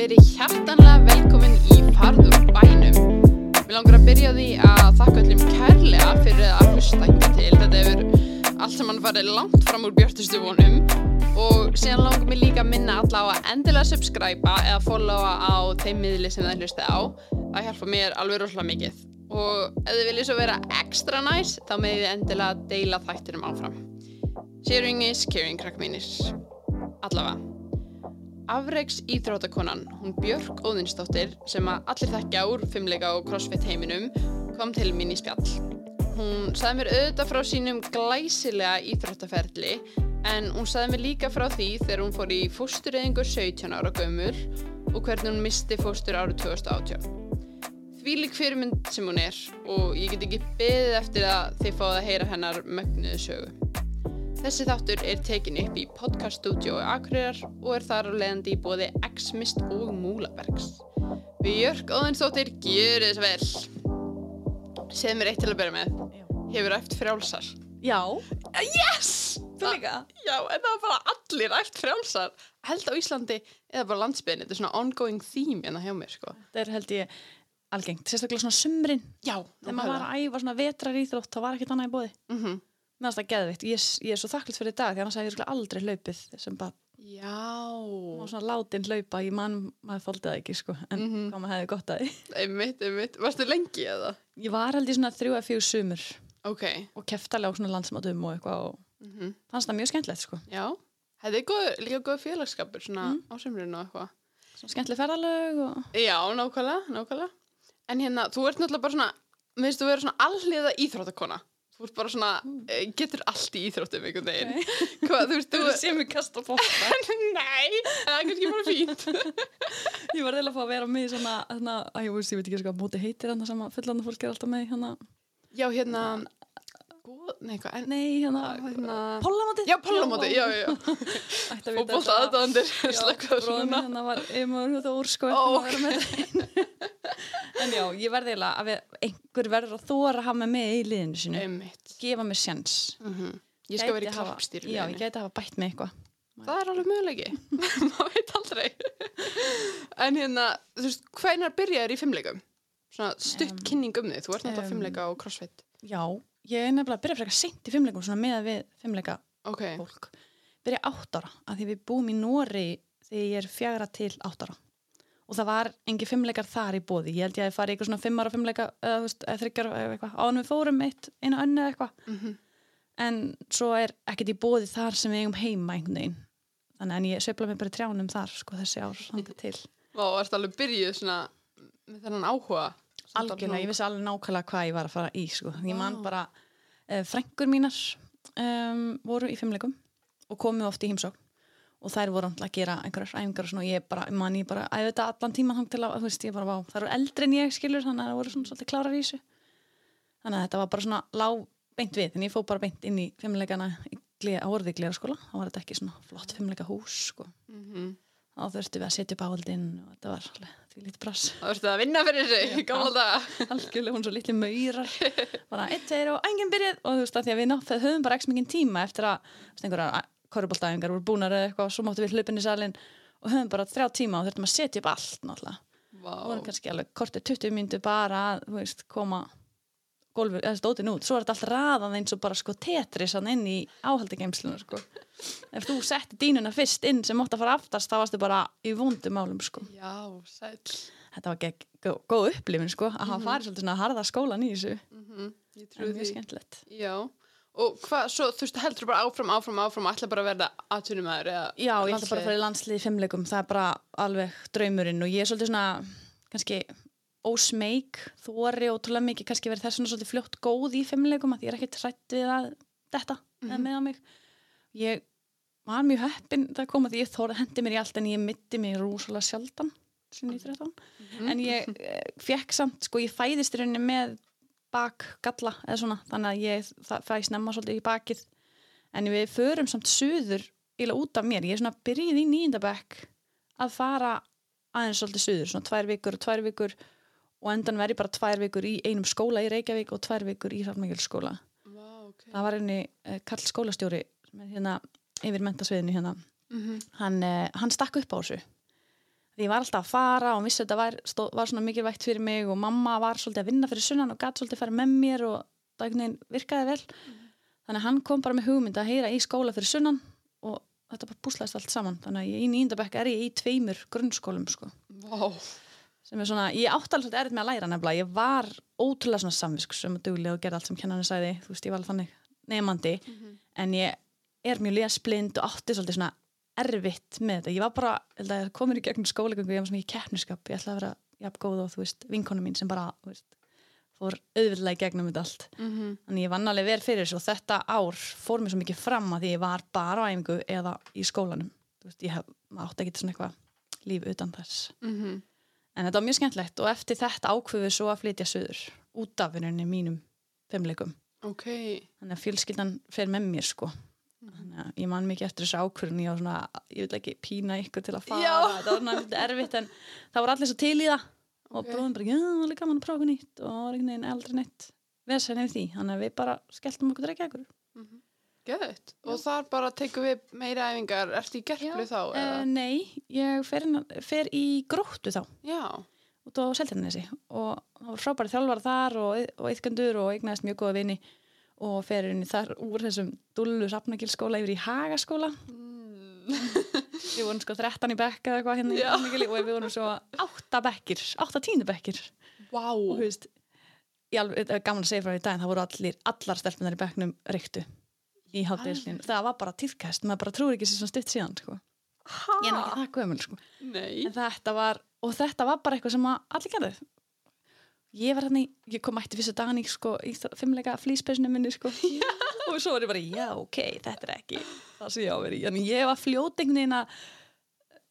verið hjartanlega velkomin í Farður bænum. Mér langar að byrja því að þakka öllum kærlega fyrir að hlusta hinga til. Þetta hefur allt sem hann farið langt fram úr björtustu vonum og síðan langar mér líka að minna alla á að endilega subscriba eða followa á þeim miðli sem það hlusti á. Það hjálpa mér alveg rosalega mikið. Og ef þið viljið svo vera extra nice þá meðið endilega deila þættinum áfram. Sharing is caring, krakk mínir. Allavega. Afreiks íþróttakonan, hún Björk Óðinsdóttir, sem að allir þekkja úr fimmleika og crossfit heiminum, kom til mín í spjall. Hún sagði mér auðvitað frá sínum glæsilega íþróttaferli, en hún sagði mér líka frá því þegar hún fór í fóstureyðingu 17 ára gömul og hvernig hún misti fóstur árið 2018. Því lík fyrirmynd sem hún er og ég get ekki beðið eftir að þið fáið að heyra hennar mögnuðu sögu. Þessi þáttur er tekin upp í podcaststudiói Akureyrar og er þar á leiðandi í bóði X-Mist og Múlabergs. Björk Óðinsdóttir, gjör þess vel. Segð mér eitt til að byrja með. Já. Hefur æft frjálsar? Já, Yes! þú líka? Já, en það er bara allir æft frjálsar. Held á Íslandi eða bara landsbyrni. Þetta er svona ongoing theme hérna hjá mér, sko. Það er held ég algengt, sérstaklega svona sumrin Já, þegar maður var að æfa svona vetrar íþrótt þá var ekkert annað í bóði Mm -hmm. meðan það geðvitt, ég, ég er svo þakklátt fyrir dag því annars hefði ég aldrei hlaupið sem bara Já. svona látin hlaupa, ég mann maður þóldi það ekki sko, en Mhm. hvað maður hefði gott að því Einmitt, einmitt. Varstu lengi eða? ég var held í svona þrjú að fjögur sumur Ok. og keftalega á svona landsmátum og eitthvað og Mm fannst það mjög skemmtilegt sko Já. Hefði góð, líka góð félagskapur svona Mm. á semrinu og eitthvað. svona skemmtileg ferðalög og Já, nákvæmlega, nákvæmlega. En hérna, þú ert náttúrulega bara svona, mér finnst þú. Þú ert bara svona, mm. getur allt í íþróttum einhvern veginn. Nei. Hvað, þú veist, þú... sé mig kasta fólk Nei, það er kannski bara fínt. ég var reyna að fá að vera með í svona, svona að ég, veist, ég veit ekki hvað móti heitir hann sem að fullanda fólk er alltaf með hérna, Já, hérna, góð, nei, hvað, nei hérna hérna, Pólamótið? já, pólamóti, já, já, já. Ætti að vita þetta. aðdándir, Já, slakka bróðir svona. minn hérna var yfir þetta En já, ég verði eiginlega að við, einhver verður að þóra að hafa með mig í liðinu sinu Einmitt. gefa mér sjans Mm Ég skal vera í klappstýru. Já, ég gæti að hafa bætt með eitthvað Það er alveg mögulegi, maður veit aldrei. en hérna, þú veist, hvenar byrjaður í fimmleikum? Svona stutt Em, kynning um þig, þú ert náttúrulega em, fimmleika og crossfit. Já, ég er nefnilega að byrja frekar seint í fimmleikum svona með við fimmleika Ok, fólk byrja átt ára, af því við búum í Nóri þegar ég er fjagra til átt ára og það var engi fimmleikar þar í bóði ég held ég að ég fari eitthvað svona fimm ára fimmleika eða, þryggjar eða eitthvað. Áðan við fórum eitt, eina önnu eða eitthvað. Mm en svo er ekkert í bóði þar sem við eigum heima einhvern veginn. Þannig en ég sveifla mig bara trjánum þar sko þessi ár þangað til. Og ert alveg byrjuð svona með þennan áhuga. Algjörlega, ég vissi alveg nákvæmlega hvað ég var að fara í sko. ég man bara uh, frængur mínar um, voru í fimmleikum og komið oft í heimsókn og þær voru alltaf að gera einhverjar æfingar og ég bara, man ég bara æði þetta allan tíma þang til að, þú veist, ég bara, vá, það eru eldri en ég skilur þannig að það voru svona svolítið klárar í þessu. Þannig að þetta var bara svona lág beint við, en ég fó bara beint inn í fimmleikana í á orði gleða skóla þá var þetta ekki svona flott fimmleika hús sko. Mm þá þurftum við að setja upp áhaldinn og þetta var alveg því lítið brass Það verður að vinna fyrir þessu, gamla algjörlega hún svo litli maurar. Bara einn, tveir og enginn byrjað og þú veist að því að við náttúrulega höfum bara ekki mikið tíma eftir að þú korruboltæfingar voru búnar eða eitthvað og svo máttum við hlupin í salin og höfum bara þrjá tíma og þurftum að setja upp allt náttúrulega Vá. og vorum kannski alveg kortið 20 myndu bara að veist, koma gólfi, eða stótin út, svo er þetta allt raðan eins og bara sko tetris inn í áhaldigeimsluna sko. ef þú setti dínuna fyrst inn sem mótt að fara aftast þá varstu bara í vondum málum sko. Já, sæll. þetta var gegg, gó- góð upplifin sko, að hafa farið svolítið svona harða skólan í þessu Mm Ég Það trúi því. Já. Og hvað, svo, þú veist, heldur bara áfram, áfram, áfram, ætla bara að verða aðtunumæður eða Já, ég ætla bara að fara í landslið í fimmleikum, það er bara alveg draumurinn og ég er svolítið svona, kannski ósmeik, þóri ótrúlega mikið, kannski verið þess vegna svolítið fljótt góð í fimmleikum að ég er ekkert hrætt við að þetta eða Mhm. með á mig. Ég var mjög heppin það kom að því ég þóra hendi mér í allt en ég mitti mig rúsalega sjaldan sem 1913, Mhm. en ég eh, fekk samt, sko, ég fæðist bakgalla eða svona, þannig að ég fæ snemma svolítið í bakið. En við förum samt suður íla út af mér, ég er svona byrjuð í nýjendabæk að fara aðeins svolítið suður, svona tvær vikur og tvær vikur. Og endan verið bara tvær vikur í einum skóla í Reykjavík og tvær vikur í Hrafnmækjul skóla Vá, ok. það var einni uh, Karl skólastjóri hérna yfir mentasviðinu hérna. Mm hann, uh, hann stakk upp á þessu ég var alltaf að fara og vissi að þetta var, stó, var svona mikilvægt fyrir mig og mamma var svolítið að vinna fyrir sunnan og gæti svolítið að fara með mér og veginn virkaði vel. Þannig að hann kom bara með hugmynd að heyra í skóla fyrir sunnan og þetta bara búslaðist allt saman. Þannig að ég, í nýndabekk er ég í tveimur grunnskólum sko. Vá. sem er svona, ég átti alveg svolítið erfitt með að læra nefnilega, ég var ótrúlega svona samvisk sem að duglega og gerði allt sem kennarinn sagði. Þú veist, ég var alveg þannig nefandi en ég er mjög lesblind og átti svolítið svona erfitt með þetta, ég var bara, ég að komur í gegnum skólagöngu, ég var svona í keppniskap ég ætlaði að vera jafn góð og þú veist, vinkonu mín sem bara, þú veist, fór auðvitað í gegnum þetta allt Mhm. þannig ég vann alveg vel fyrir þessu og þetta ár fór mér svo mikið fram að því ég var bara á æfingu eða í skólanum þú veist, ég hef, maður átti ekki svona eitthvað líf utan þess Mhm. en þetta var mjög skemmtlegt og eftir þetta ákveðu svo að flytja söður út af vinnunni mínum fimmleikum Ok. þannig að fjölskyldan fer með mér sko þannig að ég man mikið eftir þessu ákvörðun ég var svona, ég vil ekki pína ykkur til að fara Já. þetta var lítið erfitt en það voru allir svo til í það og Ok. bróðum bara, já, það var alveg gaman að prófa eitthvað nýtt og var einhvern veginn aldrei neitt vesen yfir því, þannig að við bara skelltum okkur drekja ykkur Geðveitt. Og þar bara tekum við meira æfingar. Ertu í gerplu þá? uh? Nei, ég fer, fer í gróttu þá Já. út á Seltjarnesi og það var frábæri þjálfar þar og, og og fer í þar úr þessum dullu safnagilskóla yfir í Hagaskóla. Við vorum sko 13 í bekk eða eitthvað hérna og við vorum svo 8 bekkir, 8 tínu bekkir. Vá. og þú veist gaman að segja frá því dag en það voru allir, allar stelpunar í bekknum reyktu í hátdegislinu, það var bara týrkast maður bara trúir ekki svona stutt síðan sko. ég er ekki það gömul sko. En þetta var, og þetta var bara eitthvað sem allir gerðu ég var hérna, í- ég kom mætti fyrstu dagan í, sko, í það- fimmleika flýspesinu minni sko. og svo var ég bara, já ok þetta er ekki það sem ég á að vera í en ég var fljót einhvern veginn að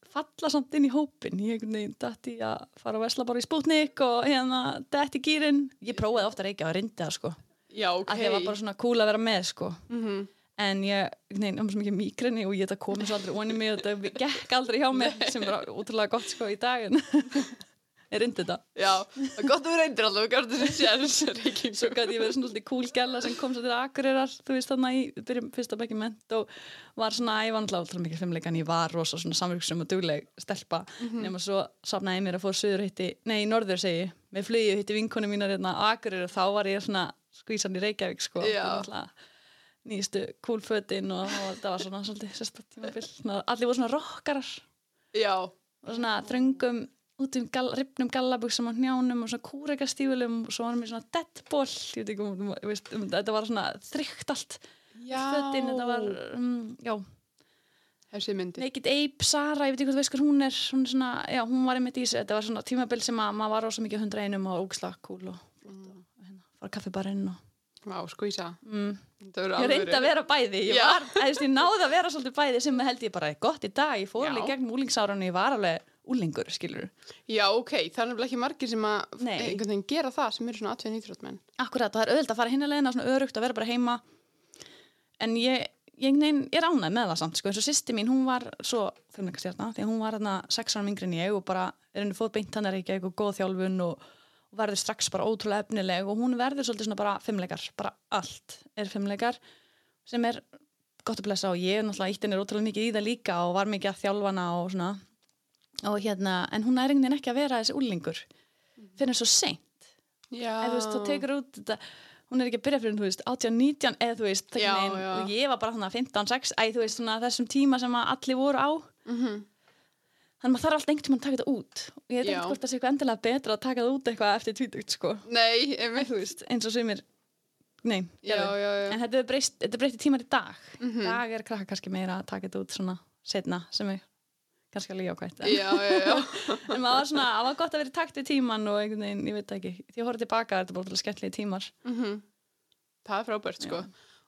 falla samt inn í hópin ég einhvern veginn dætt í að fara að vesla bara í spútnik og hérna dætt í gýrin ég prófaði ofta að reykja og reyndi það sko Já, ok. að því að var bara svona cool að vera með sko Mhm. en ég, nei, það var svo mikið mýgrinni og ég þetta komið svo aldrei onni mig og þetta gekk aldrei hjá mér sem var útrúlega gott sko í dag ég reyndi þetta. Já, það er gott að við reyndir alltaf, við gætum þessi reyking. svo gæti ég verið svona svolítið cool gæla sem kom svo til Akureyrar, þú veist þarna í byrjum fyrsta bekki ment og var svona ég var náttúrulega útrúlega mikið fimmleika en ég var rosa svona samverksum og dugleg stelpa. Nema svo safnaði ég mér að fór söður hitti, nei, norður segi með flugið hitti vinkonu mínar hérna á Akureyrar og þá var ég svona skvísan í Reykjavík sko. Nýstu cool fötin og, og það var svona svolítið Svona- allir voru svona rockarar. Já, og svona þröngum út um gal, ripnum gallabuxum á hnjánum og svona kúrekastífulum og svo varum við svona deadball ég veit ekki um, um, veist, um þetta var svona þrygt allt já. fötin, þetta var um, já. Naked Ape, Sara, ég veit ekki hvað þú veist hver hún er hún, er svona, já, hún var einmitt í þessu þetta var svona tímabil sem að maður var rosa mikið hundra einum og ógslag cool og flott og hérna, fara kaffibarinn og Vá, skvísa. mm, ég reyndi að vera bæði ég, var, eðst, ég náði að vera svolítið bæði sem held ég bara gott í dag ég fór alveg gegn úlingsáranu, ég var alveg úlingur skilur Já, ok, það er nefnilega ekki margir sem að einhvern veginn gera það sem eru svona atveðin íþróttmenn. Akkurat, það er auðvitað að fara hinn að leiðina svona örugt að vera bara heima. En ég, ég, ég er ánægð með það samt sko, eins og sýsti mín, hún var svo fimmleikastjarna, því að hún var hérna sex ára yngri en ég og bara er henni fóð beint hann er ekki eitthvað góð þjálfun og, og verður strax bara ótrúlega efnileg og hún verður svolítið svona bara fimmleikar, bara allt er fimmleikar sem er gott að blessa og ég náttúrulega ítt henni ótrúlega mikið í það líka og var mikið að þjálfana og svona og hérna, en hún er einhvern veginn ekki að vera þessi úlingur fyrir svo seint ef þú veist, þú tekur út þetta hún er ekki að byrja fyrir, þú veist, 18, 19 eða þú veist, Já, já, já. og ég var bara þannig 15, 6, æ, þú veist, svona þessum tíma sem að allir voru á Mhm. þannig maður þarf alltaf einhvern tímann að taka þetta út og ég veit ekki hvort það sé eitthvað endilega betra að taka það út eitthvað eftir tvítugt, sko Nei, en þú veist, eins og sumir nei, Já, gerðu. já, já. en þetta er þetta er í tímar í dag Mhm. dag er krakka kannski meira að taka þetta út svona setna, sem er kannski alveg jákvæmt Já, já, en maður var svona, það var gott að vera í takt við tíman og einhvern veginn, ég veit ekki því að horfa tilbaka er þetta bara ótrúlega skemmtilegi tímar Mhm. Það er frábært, sko.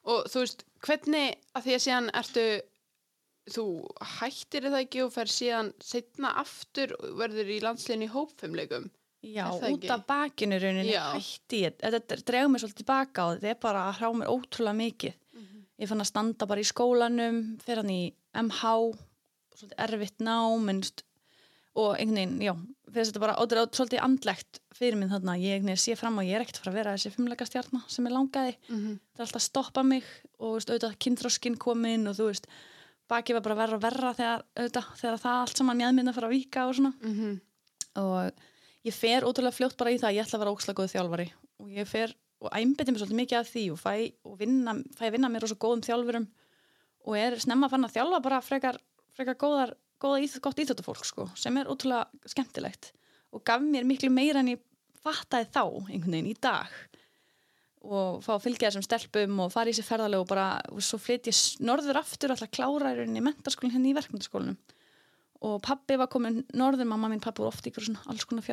Og þú veist, hvernig, að því að síðan ertu, þú hættir það ekki og fer síðan setna aftur og verður í landsliðin í hópfumleikum. Já, Er út af bakinu rauninni hætti ég, þetta dregur mér svolítið tilbaka og þetta er bara að hrá mér ótrúlega mikið. Ég fann að standa bara í skólanum, fyrir hann í MH, svolítið erfitt nám, minnst, og einhvern veginn, já, fyrir þetta bara ótrúlega svolítið andlegt fyrir minn þarna, ég sé fram og ég er ekkert að fara að vera þessi fimmleika stjarnar sem ég langaði. Mhm. Það er alltaf að stoppa mig og, veist, auðvitað kynþróskin komin og þú veist, baki var bara verra og verra þegar, auðvitað, þegar það allt saman mjöðmynda fyrir að vika og svona Mhm. og ég fer ótrúlega fljótt bara í það að ég ætla að vera ókslega góð þjálfari og ég fer og æmbeti mér svolítið mikið af því og fæ, og vinna, fæ að vinna mér rosa góðum þjálfurum og er snemma fann að þjálfa bara frekar, frekar góðar, góða íþ, gott íþjóttafólk sko, sem er ótrúlega skemmtilegt og gaf mér miklu meira en ég fattaði þá einhvern veginn í dag. Og fá að fylgja þessum stelpum og fara í sér ferðarlega og bara og svo flytt ég norður aftur alltaf klára í mentaskólinn henni í verkmyndaskólanum og pappi var komin norður, mamma mín pappi var oft í alls konar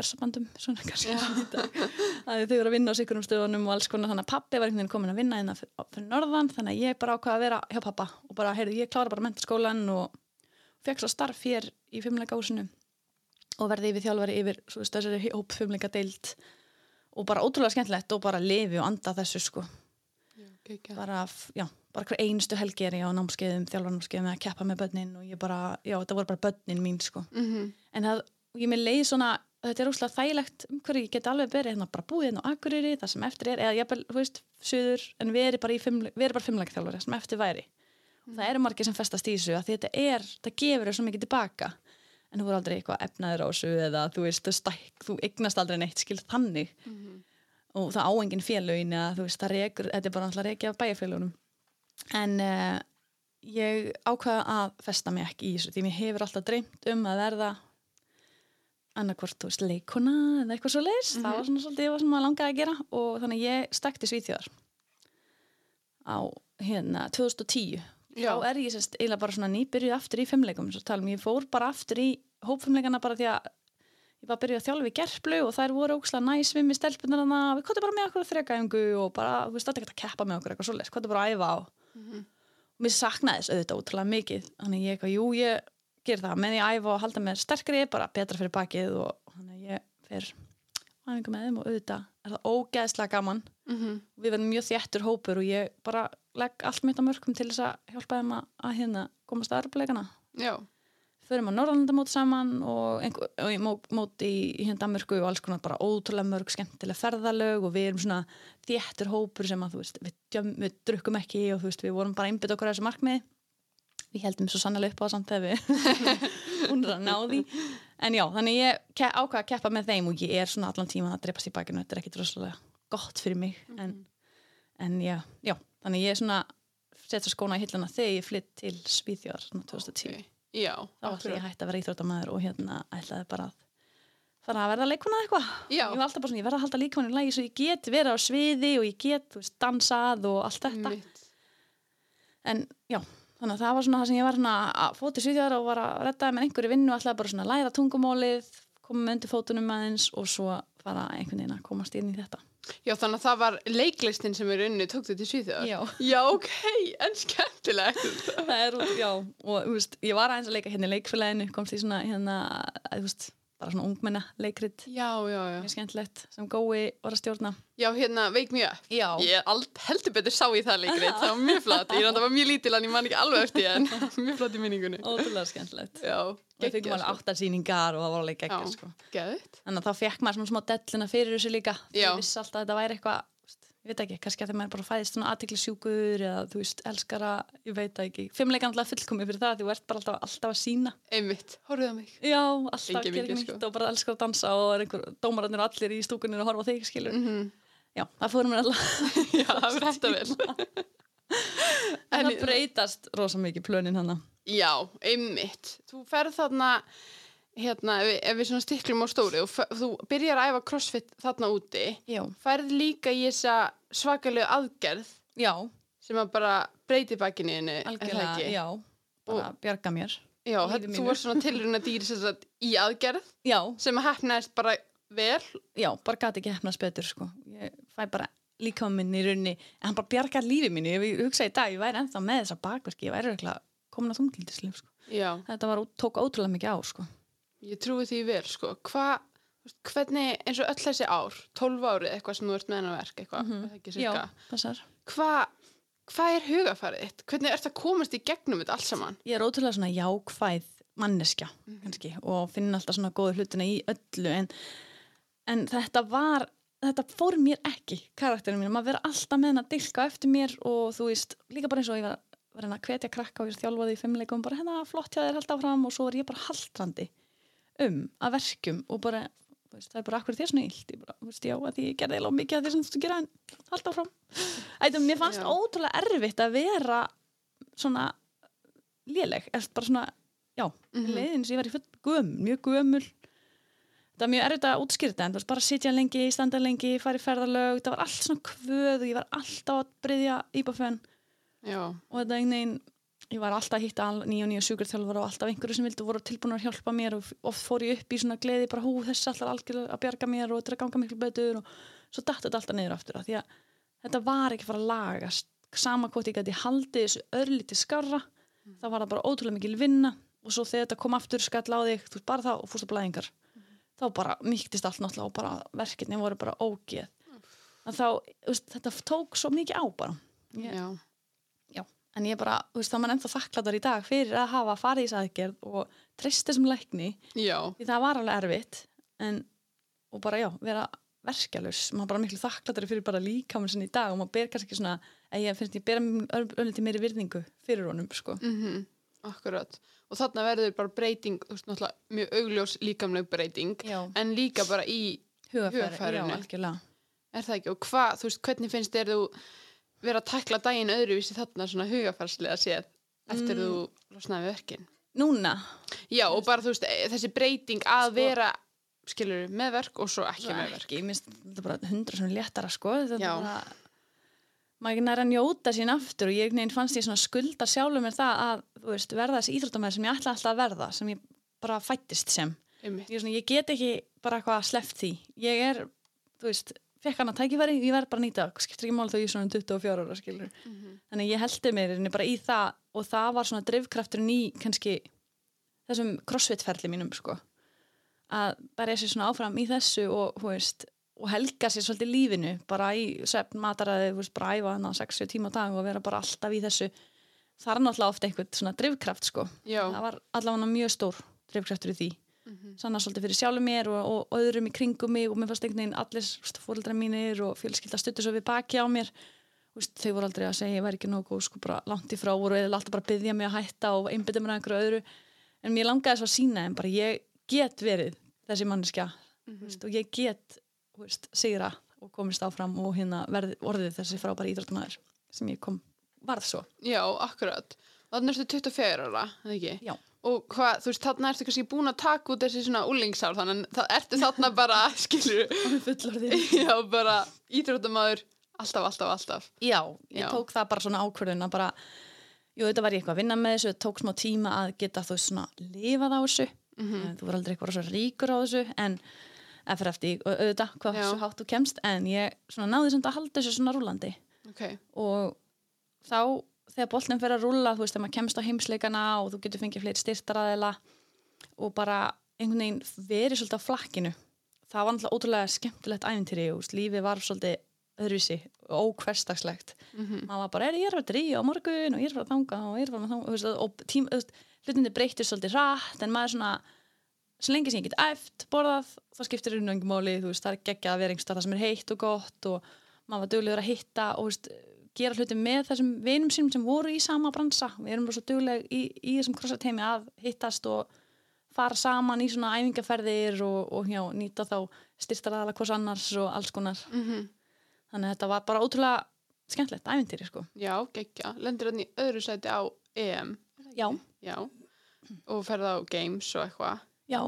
að þau voru að vinna á sikkurum stöðunum og alls konar þannig að pappi var komin að vinna innan fyrir, norðan þannig að ég bara ákvaða að vera hjá pappa og bara, heyrðu, ég klára bara mentaskólan og fekk svo starf hér í fimmleika húsinu og verði yfir þjálfari yfir þessari hóp fimmleika deild og bara ótrúlega skemmtilegt og bara lifi og anda þessu sko Já, geggjað. bara, já, bara hver einustu helgi er ég á námskeiðum, þjálfarnámskeiðum að keppa með börnin og ég bara, já, þetta voru bara börnin mín sko. Mhm. en það, ég með leið svona þetta er úrslega þægilegt um hverju ég get alveg verið hérna bara búið hérna á Akureyri, það sem eftir er eða ég þú veist, söður, en bara, í fimmle- verið bara fimmleika þjálfari, sem eftir væri og það eru margir sem festast í þessu að þetta er, það gefur þér svo mikið tilbaka en þú voru aldrei eitthvað efnaður á þessu eða þú veist, þú, stæk, þú eignast aldrei neitt skil þannig. Og það á engin félögin eða þú veist, það rekur, þetta er bara alltaf rekja af bæjarfélögunum. En uh, ég ákvaða að festa mig ekki í þessu því mér hefur alltaf dreymt um að verða annarkvort, þú veist, leikona eða eitthvað svo leis, það var svona svolítið hvað sem maður langaði að gera og þannig að ég stakti svíþjóðar á hérna 2010 Já. þá er ég sérst eiginlega bara svona nýbyrjuð aftur í fimmleikum, svo talum ég fór bara aftur í hópfimmleikana bara því að ég var að byrja að þjálfa í gerplu og þær voru ókslega næs við mig stelpunar hana, við kottum bara með okkur að þrekaðingu og bara, þú veist, þetta ekki að keppa með okkur eitthvað svoleiðis, kottum bara að æfa á. Og mér saknaði þess auðvitað ótrúlega mikið. Þannig ég eitthvað, jú, ég ger það því að æfa og halda mér sterkri, bara betra fyrir bakið og þannig ég fer æfingu með þeim og auðvitað er það ógeðslega gaman. Mhm. við verðum mjög þjættur hópur og ég bara legg allt mitt á mörgum til þess að hjálpa þeim að, að hérna komast að erfleikana Já. förum á Norrlandamót saman og, einhver, og ég mót, í, í hérna Danmörku og alls konar bara ótrúlega mörg skemmtilega ferðalög og við erum svona þéttur hópur sem að þú veist við, djöm, við drukkum ekki og þú veist við vorum bara einbytt okkur að þessu markmið við heldum svo sannlega upp á það samt þegar við er að ná því. En já, þannig ég ke- ákvað að keppa með þeim og ég er svona allan tíma að dreipast í bakinu þetta er ekkit rosalega gott fyrir mig. En, en já, já, þannig ég er svona setja skóna í hilluna þegar ég flytt til Svíþjóðar svona 2010 Ok. Já. þá ætla ég hætti að vera íþróttamæður og hérna ætlaði bara að fara að verða leikuna eitthvað ég var alltaf bara svona, ég verða að halda líkamann í lagi svo ég get verið á sviði og ég get veist, dansað og allt þetta Einmitt. en já, þannig að það var svona það sem ég var svona að fóti svíðjar og var að redda með einhverju vinnu og ætlaði bara svona að læra tungumólið koma með undir fótunum aðeins og svo fara einhvern veginn að komast inn í þetta Já, þannig að það var leiklistin sem er unni, tók þetta í Svíþjóðar? Já. Já, ok, en skemmtilegt. það er, já, og þú veist, ég var aðeins að leika hérna í leikfélaginu, komst í svona hérna, þú veist, bara svona ungmenna leikrit, Já, já, já. mjög skemmtilegt sem gói var að stjórna Já, hérna, veik mjög. Ég ald, heldur betur sá í það leikrið, það var mjög flott. Ég það var mjög lítil, en ég man ekki alveg eftir en mjög flott í minningunni. ótrúlega skemmtilegt við fengum alveg áttarsýningar og það var alveg geggjað Já, sko. þannig að þá fekk maður svona smá dellina fyrir þessu líka því ég vissi alltaf að þetta væri eitthvað ég veit ekki, kannski að þegar maður bara fæðist svona aðtiklisjúkur eða þú veist, elskara ég veit það ekki, fimmleikan alltaf fullkomi fyrir það því þú ert bara alltaf, alltaf að sína Einmitt, horfðu á mig. já, alltaf að gera nýtt sko. og bara elskar að dansa og er einhver dómararnir og allir í stúkuninu að horfa á þig skilur Mm já, það fórum við alltaf Já, það verður þetta vel. en það breytast rosa mikið plönin hana Já, einmitt. Þú ferð þarna, hérna, ef við, ef við svona stiklum á stóri og þú byrjar að æfa crossfit þarna úti, já, ferð líka í þessa svakalegu aðgerð já, sem að bara breyti er það algjörlega, já bara bjarga mér Já, þetta, þú var svona tilruna dýr sagt í aðgerð já, sem að hefnaðist bara vel. já, bara gati ekki hefnast betur sko. ég fæ bara líka minn í raunni en hann bara bjargar lífi mínu, ég hugsa í dag ég væri ennþá með þessa bakverki, ég væri örugglega komin að þungildisleif sko. Þetta var, tók ótrúlega mikið á sko. ég trúi því vel, sko. Hva, þú veist, hvernig, eins og öll þessi ár, 12 árið eitthvað sem þú ert með hennar verk, eitthvað, mm -hmm. já, passar Hvað hva er hugafarið þitt? Hvernig ert að komast í gegnum þetta allt saman? ég er ótrúlega svona jákvæð manneskja Mhm. kannski, og finn alltaf svona góða hlutina í öllu en, en þetta var þetta fór mér ekki, karakterinu mín maður vera alltaf með henn að dilka eftir mér og þú veist, líka bara eins og ég var, að reyna að hvetja krakka og ég þjálfaði í fimmleikum bara hérna flott hjá þér held áfram og svo er ég bara haldrandi um að verkjum og bara veist, það er bara akkur þér svona illt? Ég bara, veist, já, ég gerði eiginlega mikið að því sem þú gera en hald áfram. Ættum, mér fannst Já. ótrúlega erfitt að vera svona léleg, eftir bara svona mm Mhm. leiðin sem ég var í full gömul, mjög gömul. Það var mjög erfitt að útskýrta en þú veist, bara sitja lengi, standa lengi fara í ferðalög, það var allt svona kvöð og ég var alltaf að breyðja íbafenn og þetta einhvern veginn ég var alltaf að hitta nýja og nýja sjúkurþjálfara og alltaf einhverju sem vildu voru tilbúin að hjálpa mér og oft fór ég upp í svona gleði bara hú þessi allar algjörlega að bjarga mér og þetta er að ganga miklu betur og svo datt þetta alltaf niður aftur af því að þetta var ekki að fara að lagast. Sama hvort ég gæti haldið þessu örlítið skarra þá var það bara ótrúlega mikil vinna og svo þegar þetta kom aftur skall á þig þú bara þá og fórst að blæðingar. Þá bara mýktist allt náttúrulega og bara verkefni voru bara ógeð en ég, bara, þú veist, þá er maður ennþá þakklatar í dag fyrir að hafa farið í þess aðgerð og treyst þessum lækni, já, því það var alveg erfitt en, og bara já, vera verkjalus, maður bara miklu þakklatari fyrir bara líkamann sinni í dag og maður ber kannski ekki svona, að ég finnst ég bera ölliti meiri virðingu fyrir honum, sko. mhm, akkurat. Og þarna verður bara breyting, þú veist, náttúrulega mjög augljós líkamleg breyting, Já, en líka bara í, hugafæri, já, Hugarfarinu. algjörlega. er það ekki? Og hvað, þú veist, hvernig finnst þér þú vera að takla daginn öðruvísi þarna svona hugafarslega séð eftir Mm. þú losnaði við verkin? Núna, Já, og bara, þú veist, e- þessi breyting að vera, skilur, með verk og svo ekki með verk. mér finnst þetta bara hundra svona léttara, sko, þetta Já. er bara maður ekki næra að njóta sín aftur og ég veginn fannst ég svona skulda sjálfur mér það að veist, verða þessi íþróttamæður sem ég ætla alltaf að verða sem ég bara fættist sem ég, svona, ég get ekki bara eitthvað sleppt því ég er, þú veist, fekk hann að tækifæri ég verð bara að nýta, skiptir ekki mál þó ég er svona 24 ára skilur Mhm. þannig ég heldi mér bara í það og það var svona drifkrafturinn í kannski þessum crossfit-ferli mínum sko. Að bara ég sé svona áfram í þessu og, veist, og helga sér svolítið lífinu bara í svefn veist, bara æfa hann á 60 tíma á dag og vera bara alltaf í þessu. Það er náttúrulega ofta einhvern svona drifkraft sko. Já, það var allavega mjög stór drifkraftur í því Mhm. sannar svolítið fyrir sjálfum mér og, og, og öðrum í kringum mig og mér fannst einhvern veginn allir fóreldra mínir og fjölskylda stuttu svo við baki á mér Þú veist, þau voru aldrei að segja ég væri ekki góð, sko bara langt í frá voru eða alltaf bara að byggja mig að hætta og einbytta mér að einhverju öðru en mér langaði svo að sína en bara ég get verið þessi manneskja Mhm. þú veist, og ég get þú veist, sigra og komist áfram og hérna verði, orðið þessi frábæri íþróttunæður sem ég kom, varð svo já, akkurat. Þannig ertu 24 ára, eða ekki? Já. Og hvað, þú veist, þarna ertu kannski búin að taka út þessi svona úlingsár, þannig að það ertu þarna bara, fullorðið já, bara íþróttamaður, alltaf, alltaf, alltaf. Já, ég Já. tók það bara svona ákvörðun að bara, jú, þetta var ég eitthvað að vinna með þessu, tók smá tíma að geta þú svona lifað á þessu, Mhm. þú var aldrei eitthvað svo ríkur á þessu, en eða fyrir eftir, auðvitað, hvað svo hátt þú kemst, en ég svona náði þetta að halda þessu svona rúlandi Ok, og þá, þegar boltin fer að rúlla, þú veist, þegar maður kemst á heimsleikana og þú getur fengið fleiri styrtaraðila og bara einhvern veginn verið svolítið á flakkinu, það var náttúrulega ótrúlega skemmtilegt æfintýri, og lífið var svolítið öðruvísi og ókverstagslegt mhm, maður var bara, er, ég er að að dríja á morgun og ég er að fara að þanga og ég er að fara að þanga? Og, þú veist, og tím, hlutinni breyttir svolítið rætt en maður svona svo lengi sem ég get æft, borðað þá skiptir og engum máli, þú veist, það er geggjað að vera einhverstað sem er heitt og gott og maður var duglegur að hitta og þú veist, gera hluti með þessum vinum sínum sem voru í sama bransa. Við erum bara svo dugleg í, í þessum crossfit-heimi að hittast og fara saman í svona æfingaferðir og, og já, nýta þá styrtaraðala hvers annars og alls konar. Mhm, þannig að þetta var bara ótrúlega skemmtilegt æfintýri sko. Já, geggja. Lendir hann í öðru sæti á EM, já, já, og ferða á Games og eitthvað, já,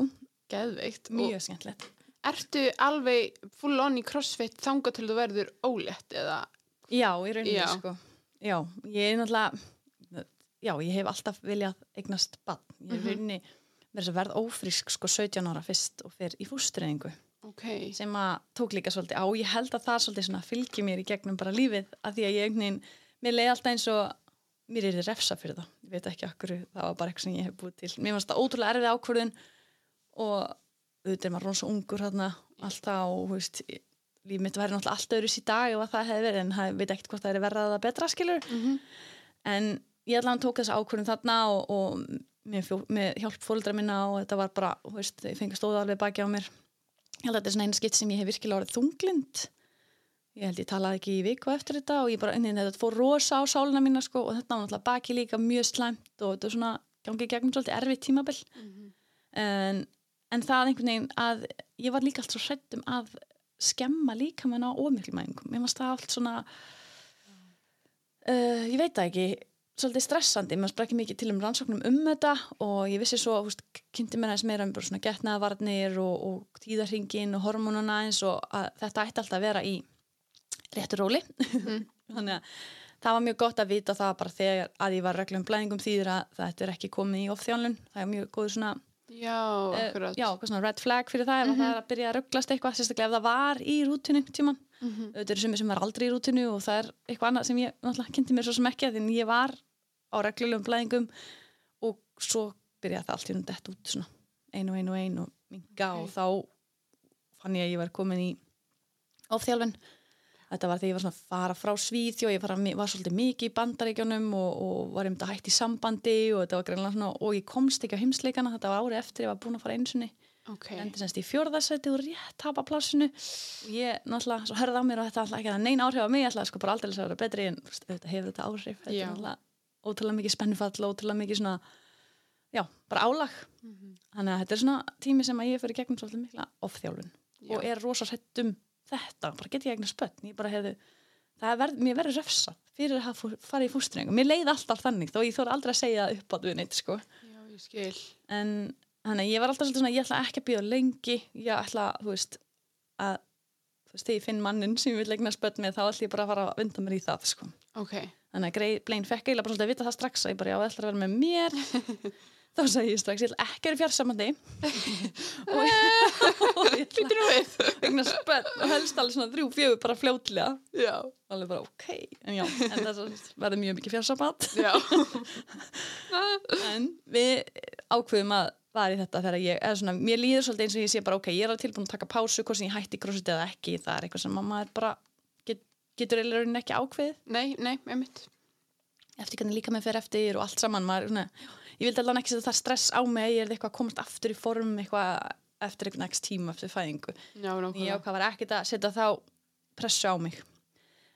geðveikt. mjög skemmtilegt. Og ertu alveg full on í crossfit þanga til þú verður ólétt eða, Já, í rauninni sko. Já, ég er náttúrulega Já, ég hef alltaf viljað eignast bann Ég er í Mhm. rauninni verið að verða ófrísk sko 17 ára fyrst og fer í fústreiningu ok, sem að tók líka svolítið á. Ég held að það svolítið svona fylgir mér í gegnum bara lífið að því að ég veginn mér leiði alltaf eins og mér er refsa fyrir það. Ég veit ekki okkur, það var bara eitthvað sem ég hef búið til. Mér fannst það ótrúlega erfið ákvörðun og auðvitað er maður rosa ungur hérna alltaf og þú veist líf mitt væri náttúrulega allt öðru í dag ef að það hefði verið en það veit ekkert hvort það er verða það betra skilur mhm, en ég allan tók þessa ákvörðun þarna og, og með, fjó, með hjálp fóreldra minna og þetta var bara, þú veist, ég fengi stóða alveg baki á mér. Ég held að þetta er svona eina skitt sem ég hef virkilega orðið þunglind. Ég held ég talaði ekki í viku eftir þetta og ég bara, neina, þetta fór rosa á sálina mína sko og þetta var náttúrulega baki líka mjög slæmt og þetta var svona gangið gegnum svolítið erfitt tímabil. En, en það einhvern veginn að ég var líka allt svo hrættum að skemma líka mann á ómiklumæðingum ég maður það allt svona uh, ég veit það ekki svolítið stressandi, maður sprakki mikið til um rannsóknum um þetta og ég vissi svo húst, kynnti mér aðeins meira um bara svona getnaðavarnir og, og tíðarhingin og hormonuna eins og að þetta ætti alltaf að vera í réttur róli. Þannig að það var mjög gott að vita það bara þegar að ég var reglum blæðingum þýðir að þetta er ekki komið í ofþjálun það er mjög góður svona Já, eh, akkurat. já, eitthvað svona red flag fyrir það ef það er að byrja að rugglast eitthvað, sérstaklega ef það var í rútinu tíman, Mhm. auðvitað eru sumir sem var aldrei í rútinu og það er eitthvað annað sem ég náttúrulega kynnti mér svo sem ekki, því ég var á reglulegum blæðingum og svo byrjaði það allt í hún dett út svona einu einu einu og minga Ok. og þá fann ég að ég var komin í ofþjálfin þetta var þegar ég var svona að fara frá Svíþjó ég var, var svolítið mikið í bandaríkjónum og, og var um þetta hægt í sambandi og þetta var greinlega svona, og ég komst ekki á heimsleikana þetta var árið eftir, ég var búin að fara einsunni Ok. endi semst í fjórðarsæti og rétt tapa plássinu og ég náttúrulega, svo hörði á mér og þetta alltaf ekki að neina áhrif á mig, ég ætlaði sko bara aldrei að vera betri en þetta hefur þetta áhrif þetta er náttúrulega ótrúlega mikið spennufall ótrúlega mikið svona, já, bara álag Mhm. þannig að þetta er svona tími sem að ég fyrir gegnum svolítið mikla ofþjálfun Já. og er rosa hrætt um þetta, bara get ég eignar spötn ég bara hefði, það er verð, mér verður refsað fyrir að farið í fústringu mér leið alltaf þannig, þó ég þóra aldrei að segja upp á við neitt, sko Já, ég skil. en þannig að ég var alltaf svona ég ætla ekki að býða lengi ég ætla, þú veist að þú veist, þegar ég finn mannin sem ég vil eigna spötn með þá ætla ég bara að fara að vinda mér í það sko. Ok. þannig að Blaine fekk eiginlega bara svolítið að vita það strax að ég bara, já, þá sagði ég strax, ég ætla ekki að vera fjársamandi og, og ég ætla eigna spötn og helst alveg svona þrjú, fjögur bara fljótlega Já. alveg bara, ok, en já en það verður mjög mikið fjársamand Já. en við ákveðum að var í þetta þegar ég, eða svona, mér líður svolítið eins og ég sé bara, ok, ég er alveg tilbúin að taka pásu hvort sem ég hætti crossfit eða ekki, það er eitthvað sem maður bara get, getur rauninni ekki ákveðið Nei, nei, einmitt. eftir hvernig líka með fer eftir og allt saman maður, svona, ég vildi alveg ekki setja það stress á mig ég er eitthvað að komast aftur í form eitthvað eftir eitthvað next tíma eftir fæðingu Já, ég ákvað var ekkert að setja þá pressu á mig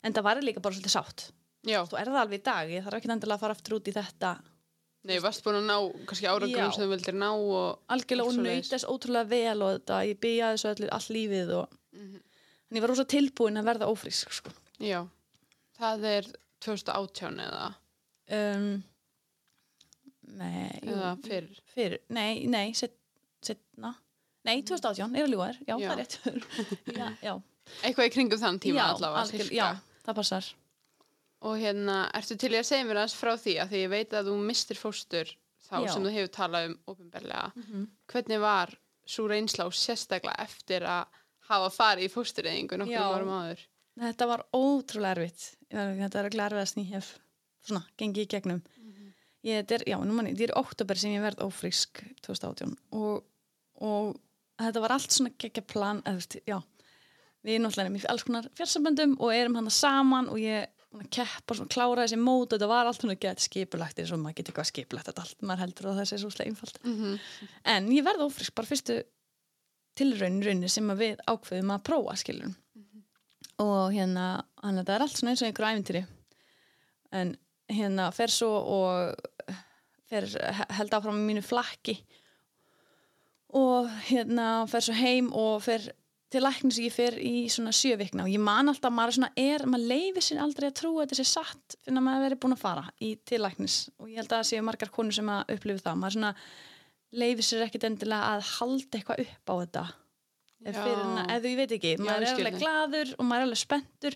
en það var líka bara svolítið sátt Já. þú er það alveg í dag, ég þarf ekki endilega að fara aftur út í þetta Nei, varst búin að ná kannski árangum Já. sem þú vildir ná og... algjörlega og þess ótrúlega vel og þetta, ég byrjaði þessu allir, all lífið og Mhm. en ég var rosa tilbúin að verða ófrísk sko. Já. Það er 2018 eða, um, nei jú, fyrr. fyrir, nei, nei set, setna, nei 2018 er að ljúga þér, já, Já. það er rétt já, já, Eitthvað í kringum þann tíma allavega, já, það passar Og hérna, ertu til í að segja mér aðeins frá því að því ég veit að þú mistir fóstur þá sem þú hefur talað um ofinberlega. Mhm. Hvernig var svo reynsla og sérstaklega eftir að hafa farið í fóstureyðingu nokkur Já. árum áður? þetta var ótrúlega erfitt Ég var- þetta er ekki erfiðast sem ég hef svona, gengið í gegnum ég, þetta er, já, nú manni, þetta er oktober sem ég verð ófrísk 2018 og, og þetta var allt svona geggja plan, eða já. Við náttúrulega erum í alls konar fjarsamböndum og erum hann saman og ég búin að keppa svona klára þessi mót og þetta var allt svona gett skipulagt eins og maður getur eitthvað skipulagt þetta allt, maður heldur að það sé svo slega einfalt Mm en ég verð ófrísk bara fyrstu tilraunin raunir sem við ákveðum að prófa skilur og hérna hann þetta er allt svona eins og einhver æfintýri en hérna fer svo og fer, held áfram með mínu flakki. Og hérna fer svo heim og fer til læknis ég fer í svona sjö vikna og ég man alltaf að maður svona er, maður leifir sér aldrei að trúa að þetta sé satt fyrir að maður verið búin að fara í til læknis. Og ég held að það séu margar konur sem að upplifu það, maður svona leifir sér ekkit endilega að halda eitthvað upp á þetta. Já. hana- ef þú veit ekki, Já, maður ég er alveg gladur og maður er alveg spenntur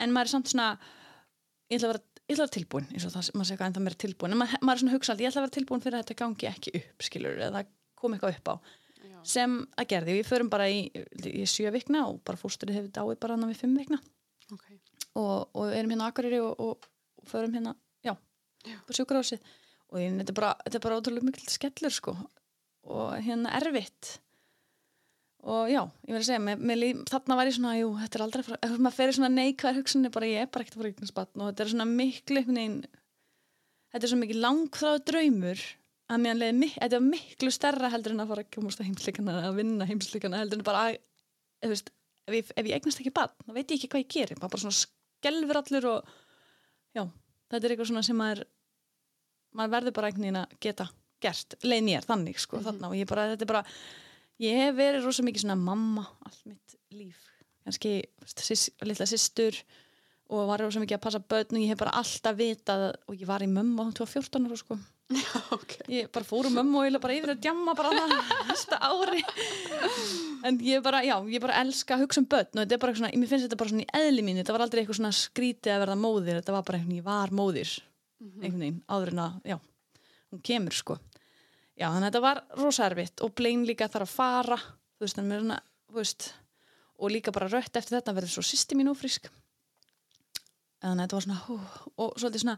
en maður er samt svona ég ætla að vera, ég ætla að vera tilbúin eins og það, maður eitthvað en það meira tilbúin en maður, maður er svona hugsað, ég ætla að vera tilbúin fyrir að þetta gangi ekki upp skilur, eða kom eitthvað upp á Já. sem að gerði, við förum bara í, í sjö vikna og bara fósturinn hefur dáið bara hann við fimm vikna Ok. og, og erum hérna á Akureyri og, og, og förum hérna, já, Já. på sjúkrásið og þetta, er bara, þetta er bara ótrúlega mikil skellur sko og hérna erfitt og já, ég verði að segja með, með, þarna var ég svona, jú, þetta er aldrei maður fer í svona neikvæðar hugsunni bara ég er bara ekkert að fara í eignasbatn og þetta er svona miklu veginn þetta er svo mikið langþráð draumur að mér mik- þetta er miklu stærra heldur en að fara að komast að heimsleikana að vinna heimsleikana heldur en bara að, þú veist, ef ég, ef ég eignast ekki bann, þá veit ég ekki hvað ég gerir maður bara svona skelfur allur og já, þetta er eitthvað svona sem maður maður verður bara veginn að geta gert, leið mér þannig sko Mhm. þarna. Og ég bara, þetta er bara ég hef verið rosa mikið svona mamma allt mitt líf, kannski sís, litla systur og var rosa mikið að passa börn og ég hef bara alltaf vitað og ég var í mömmu á 14 ára sko. Ok. ég bara fór um mömmu og ég bara yfir að djamma bara það næsta ári. En ég bara, já, ég bara elska að hugsa um börn og þetta er bara svona, mér finnst þetta bara svona í eðli mín þetta var aldrei eitthvað svona skrítið að verða móðir þetta var bara einhvern veginn, ég var móðir einhvern veginn, áður en að, já hún kemur sko já, þannig að þetta var rosa erfitt og blein líka þarf að fara þú veist, svona, þú veist og líka bara rött eftir þetta verður svo sýsti mín ófrísk. Þannig að þetta var svona hú, og svolítið svona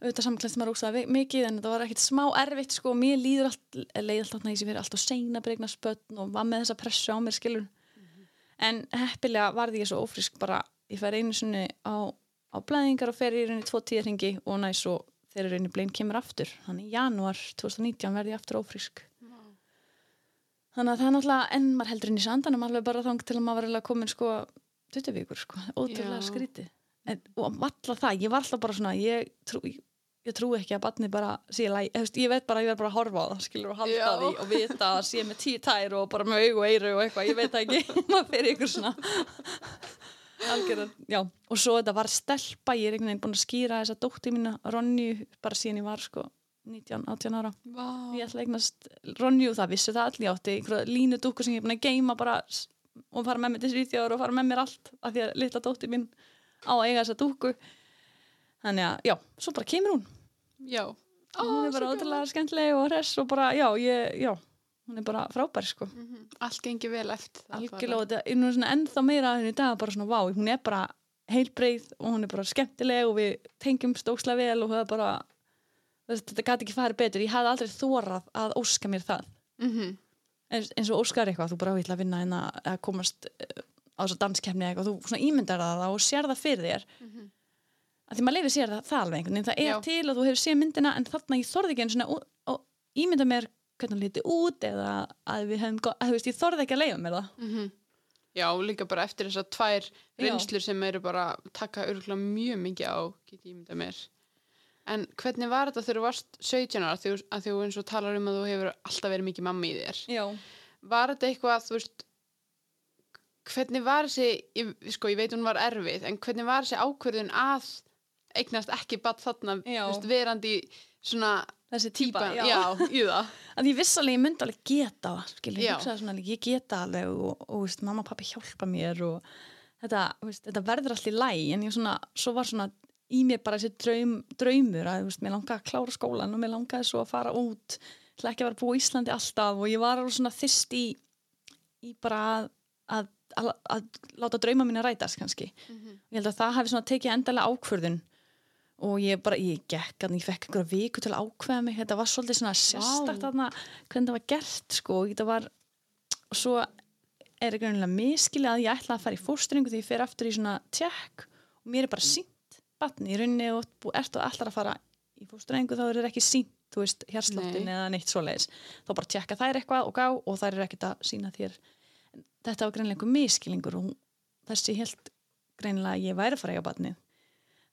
auðvitað samklæst maður ógstæða mikið en þetta var ekkit smá erfitt sko, mér líður allt, leið alltaf næst ég fyrir alltaf seina bregna spötn og var með þessa pressu á mér skilur en heppilega varði ég svo ófrísk bara, ég fer einu sinni á, á blæðingar og fer í rauninni tvo tíðringi og næst svo þegar rauninni blein kemur aftur. Þannig í janúar 2019 verði ég aftur ófrísk. Þannig að það er náttúrulega enn maður heldur inn í sandanum alveg bara þang til að maður var komin sko 20 vikur sko, ótrúlega Já. skrítið. En, og valla það, ég var alltaf bara svona ég trú, ég, ég trú ekki að batni bara sé læg, ég, veit bara að ég verð bara að horfa á það skilur og halda Já. því og vita að sé með tíu tær og bara með aug og eyru og eitthvað, ég veit það ekki. Maður fyrir ykkur svona algjörðan, já, og svo þetta var stelpa, ég er einhvern veginn búin að skýra þessa dótti mína, Ronju, bara síðan ég var sko 19, 18 ára. Vá. ég ætla eignast Ronju, það vissi það allir átti einhverja línudúku sem ég er búin að geima bara og fara með mér til Svíþjóður og fara með mér allt af því að litla dóttir mín á að eiga þessa dúku þannig að, já, svo bara kemur hún. Já. Ó, hún er bara ótrúlega skemmtileg og hress og bara, já, ég, já hún er bara frábær, sko. Gaman. Mhm. Allt gengi vel eftir algjörlega, ennþá meira að henni í dag, bara svona, vá, hún er bara heilbreið og hún er bara skemmtileg og við tengjum stókslega vel og það er bara þetta gæti ekki farið betur, ég hafði aldrei þórað að óska mér það. Mm eins, eins og óskar eitthvað, þú bara vil að vinna hérna að komast eh, á þess að danskefni eitthvað, þú svona ímyndar það og sér það fyrir þér. Að því maður leifir sér það, það alveg einhvern veginn, það er Já. til og þú hefur séð myndina en þarna ég þorði ekki og, og ímynda mér hvernig hún liti út eða að við hefum, að þú veist, ég þorði ekki að leifa mér það -hmm. Já, líka bara eftir þessar tvær Já. reynslur sem eru bara að taka örgulega mjög mikið á, get ég myndað mér. En hvernig var þetta þegar þú varst 17 ára, að þú eins og talar um að þú hefur alltaf verið mikið mamma í þér? Já, Var þetta eitthvað, þú veist, hvernig var þessi, ég, sko, ég veit hún var erfið, en hvernig var þessi ákvörðun að eignast ekki batt þarna, veist, verandi svona þessi típa, típa, já, í það. að ég viss alveg ég myndi alveg geta skilur, ég hugsaði svona ég geta alveg og, og veist, mamma og pappi hjálpa mér og þetta, veist, þetta verður allir læg en ég svona, svo var svona í mér bara þessi draum, draumur að veist, mér langaði að klára skólan og mér langaði svo að fara út. Til ekki að vera að búa í Íslandi alltaf og ég var svona þyrst í, í bara að, að, að, að láta drauma mína rætast kannski. Ég held að það hafi svona tekið endalega ákvörðun og ég bara, ég gekk að ég fekk einhverja viku til að ákveða mig. Þetta var svolítið svona sérstakt þarna hvernig það var gert sko. Og þetta var og svo er ekki raunilega miskilið að ég ætla að fara í fóstringu því ég fer aftur í svona tjekk og mér er bara sínt batni í rauninni og þú ert og ætlar að fara í fóstringu þá er ekki sínt þú veist, hérsláttin Nei. eða neitt svoleiðis. Þá bara tjekka þær eitthvað og gá og þær eru ekkert að sína þér. Þetta var greinlega einhver miskilingur og þessi helt greinlega að ég væri að fara í á batnið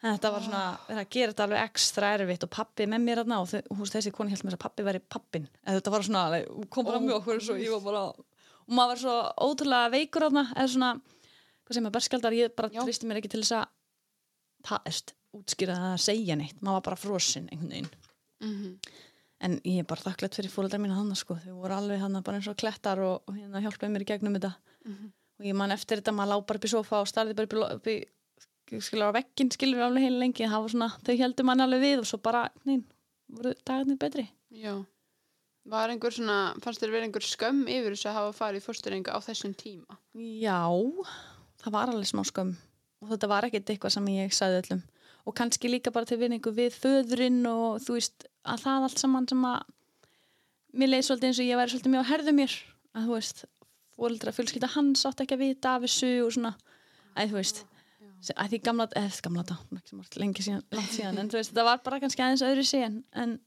En þetta var svona, verið að gera þetta alveg ekstra erfitt og pappi með mér aðna og og húst, þessi koni held mér að pappi væri pappin eða þetta var svona, hún kom bara með okkur svo ég var bara, og maður var svo ótrúlega veikur aðna, eða svona hvað sem er berskaldar, ég bara tristi mér ekki til þess að það erst útskýra það að segja neitt, maður var bara frosinn einhvern veginn, Mm en ég er bara þakklætt fyrir fóreldrar mína hann sko, þau voru alveg hann bara eins og klettar og, og hérna hjálpaði mér í gegnum þetta. Og ég man eftir þetta, maður lá bara upp í sofa og starði bara upp í skilur á veggin skilur alveg heil lengi svona, þau heldur mann alveg við og svo bara, nein, voru dagarnir betri. Já. Var einhver svona, fannst þér verið einhver skömm yfir þess að hafa farið í fórstöringa á þessum tíma? já, það var alveg smá skömm. Og þetta var ekkert eitthvað sem ég sagði öllum. Og kannski líka bara til vinningu við föðurinn og þú veist að það allt saman sem að mér leiði svolítið eins og ég væri svolítið mjög að herðu mér. Að þú veist, fóreldra fjölskylda hans átt ekki að vita af þessu og svona. Að þú veist, að því gamla eða gamla þetta, lengi síðan, langt síðan en þú veist, það var bara kannski aðeins öðru síðan en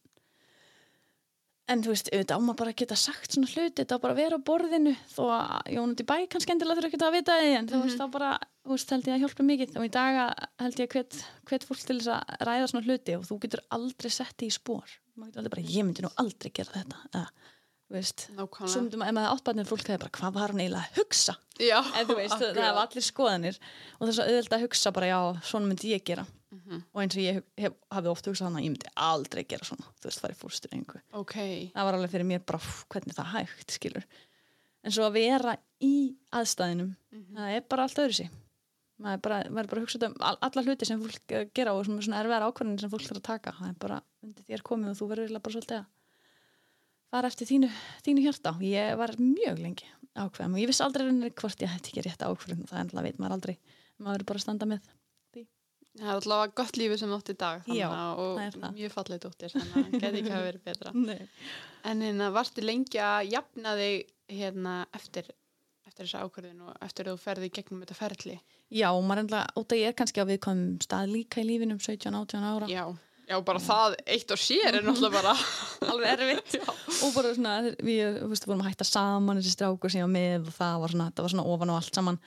en þú veist, auðvitað á maður bara að geta sagt svona hluti, þetta á bara að vera á borðinu þó að Jónund í bæ kannski endilega þurfa ekki að vita því en þú veist, þá bara, þú veist, held ég að hjálpa mikið og í daga held ég hvet, hvet fólk til þess að ræða svona hluti og þú getur aldrei sett því í spór maður getur aldrei bara, ég myndi nú aldrei gera þetta eða, myndum að ef maður áttbarnir fólk hefði bara, hvað var hann eiginlega að hugsa? Já, en þú veist, það akkurat. hefur allir skoðanir. Og þess að auðvitað að hugsa bara, já, svona myndi ég gera. Mhm. og eins og ég hef, hef, hafi oft hugsað hann að ég myndi aldrei gera svona, þú veist, farið fórstur Ok, það var alveg fyrir mér bara "Pff, hvernig það er hægt, skilur? En svo að vera í aðstæðinum það er bara allt öðru sí maður er bara, maður er bara að hugsa um all- alla hluti sem fólk eh, gera og svona, erfiðar ákvarðanir sem fólk þarf að taka. Það er bara fara eftir þínu, þínu hjarta. Ég var mjög lengi ákveðum og ég vissi aldrei hvort ég hætti ekki rétt ákveðum það er alltaf veit maður aldrei. Maður verður bara að standa með því. Það er allavega gott lífi sem átt í dag Já, að- það er og það. mjög fallið dóttir þannig að það geti ekki hafa verið betra. En hérna, varstu lengi að jafna þig hérna eftir, eftir þessa ákvörðin og eftir að þú ferði gegnum þetta ferli? já, og maður enda, út að ég er kannski á viðkomum stað líka í lífinum 17-18 ára. Já, já, bara það eitt og sér er náttúrulega bara alveg erfitt. Og bara svona, við veist, vorum að hætta saman þessi strákur sem ég var með og það var svona, það var svona ofan og allt saman.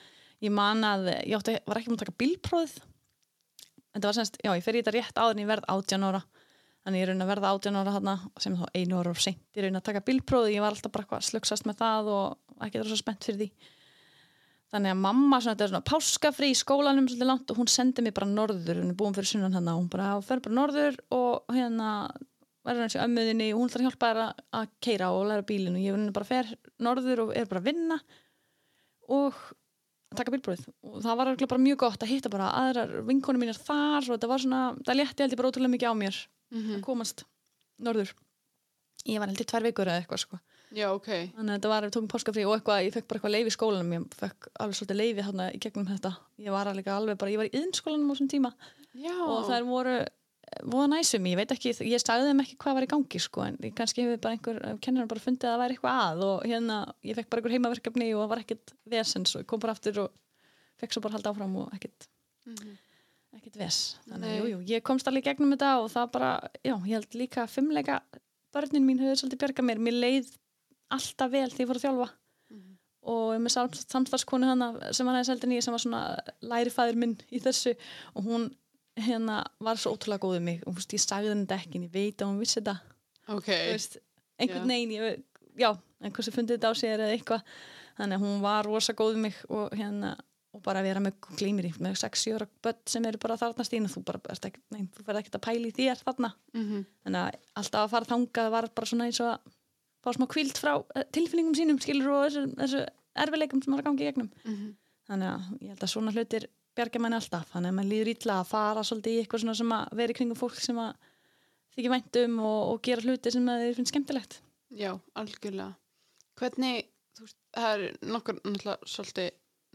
Ég man að, ég átti, var ekki múin að taka bílprófið. En það var semst, já, ég fer í þetta rétt áður en ég verð 18 ára. Þannig ég raun að verða 18 ára hana, sem þá einu ára og seint ég raun að taka bílprófið, ég var alltaf bara slugsast með það og ekki það svo spennt fyrir því þannig að mamma svona, þetta er svona páskafri í skólanum svolítið langt og hún sendi mig bara norður, hún er búin fyrir sunnan hann og hún bara, fer bara norður og hérna verður hans í ömmuðinni og hún ætlar að hjálpa þér að, að keira og læra bílinn og ég vunni bara fer norður og er bara að vinna og að taka bílbróðið og það var örugglega bara mjög gott að hitta bara aðrar vinkonu mínar þar og þetta var svona, það létti held ég bara ótrúlega mikið á mér Mhm. að komast norður ég var held í tvær vikur eða eitthvað sko. Já, ok. þannig að þetta var, við tókum páskafrí og eitthvað, ég fekk bara eitthvað leiði í skólanum ég fekk alveg svolítið leiði þarna í gegnum þetta ég var alveg alveg bara, ég var í yðnskólanum á þessum tíma Já. og þær voru voða næsum, ég veit ekki, ég sagði þeim ekki hvað var í gangi sko, en kannski hefur bara einhver kennar bara fundið að það væri eitthvað að og hérna, ég fekk bara einhver heimaverkefni og það var ekkit vesens og ég kom bara aftur og fekk svo bara halda áfram og ekkit Mhm. ekkit ves, þannig að jú, jú, ég komst í gegnum þetta og það bara, já, ég held líka fimmleika börnin mín höfðu svolítið bjarga mér, mér leið alltaf vel því ég fór að þjálfa. Mhm. og með sam, samstarfskonu hana sem var aðeins eldin ég sem var svona lærifæður minn í þessu. Og hún hérna var svo ótrúlega góð um mig. Og veist, ég sagði henni þetta ekki en ég veit að hún vissi þetta. Ok. þú veist, einhvern veginn ég, já, einhversu fundið þetta á sér eða eitthvað. Þannig að hún var rosa góð um mig og hérna og bara vera með glýmir með 6-7 ára börn sem eru bara þarna stína þú bara ert ekki, nei, þú ferð ekkert að pæla í þér þarna. Mhm. þannig að alltaf að fara þangað var bara svona eins og að fá smá kvíld frá eh, tilfinningum sínum skilur og þessu, þessu erfileikum sem var að gangi í gegnum Mhm. þannig að ég held að svona hlutir bjarga manni alltaf, þannig að mann líður ítla að fara svolítið í eitthvað sem að vera í kringum fólk sem að þykja væntum og, og gera hluti sem þið finnst skemmtilegt Já, algjörlega. Hvernig, þú veist, það er nokkur, náttúrulega, svolítið,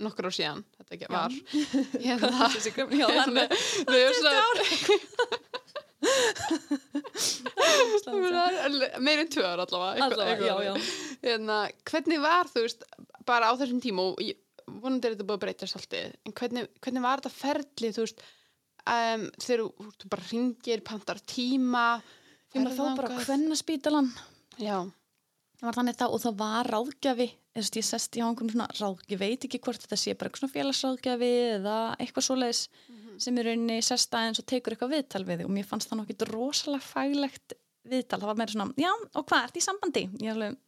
nokkur ár síðan, þetta ekki var. Gömlu- já, það er Við erum svona, meir en tvö ár allavega. eitthvað- Allavega, eitthvað já, þannig. já. Hérna, hvernig var, þú veist, bara á þessum tíma og vonandi er þetta búið að breytast alltið, en hvernig, hvernig var þetta ferli, þú veist, um, þegar þú- þú bara ringir, pantar tíma, maður þá bara hvenna spítalan Já, það var þannig þá og það var ráðgjafi ég sest í hangun svona ráð, ég veit ekki hvort þetta sé bara eitthvað svona félagsráðgjafi eða eitthvað svoleiðis sem í rauninni sest aðeins og tekur eitthvað viðtal við og mér fannst það nokkið rosalega faglegt viðtal, það var meira svona, já, og hvað, ert í sambandi? Ég alveg,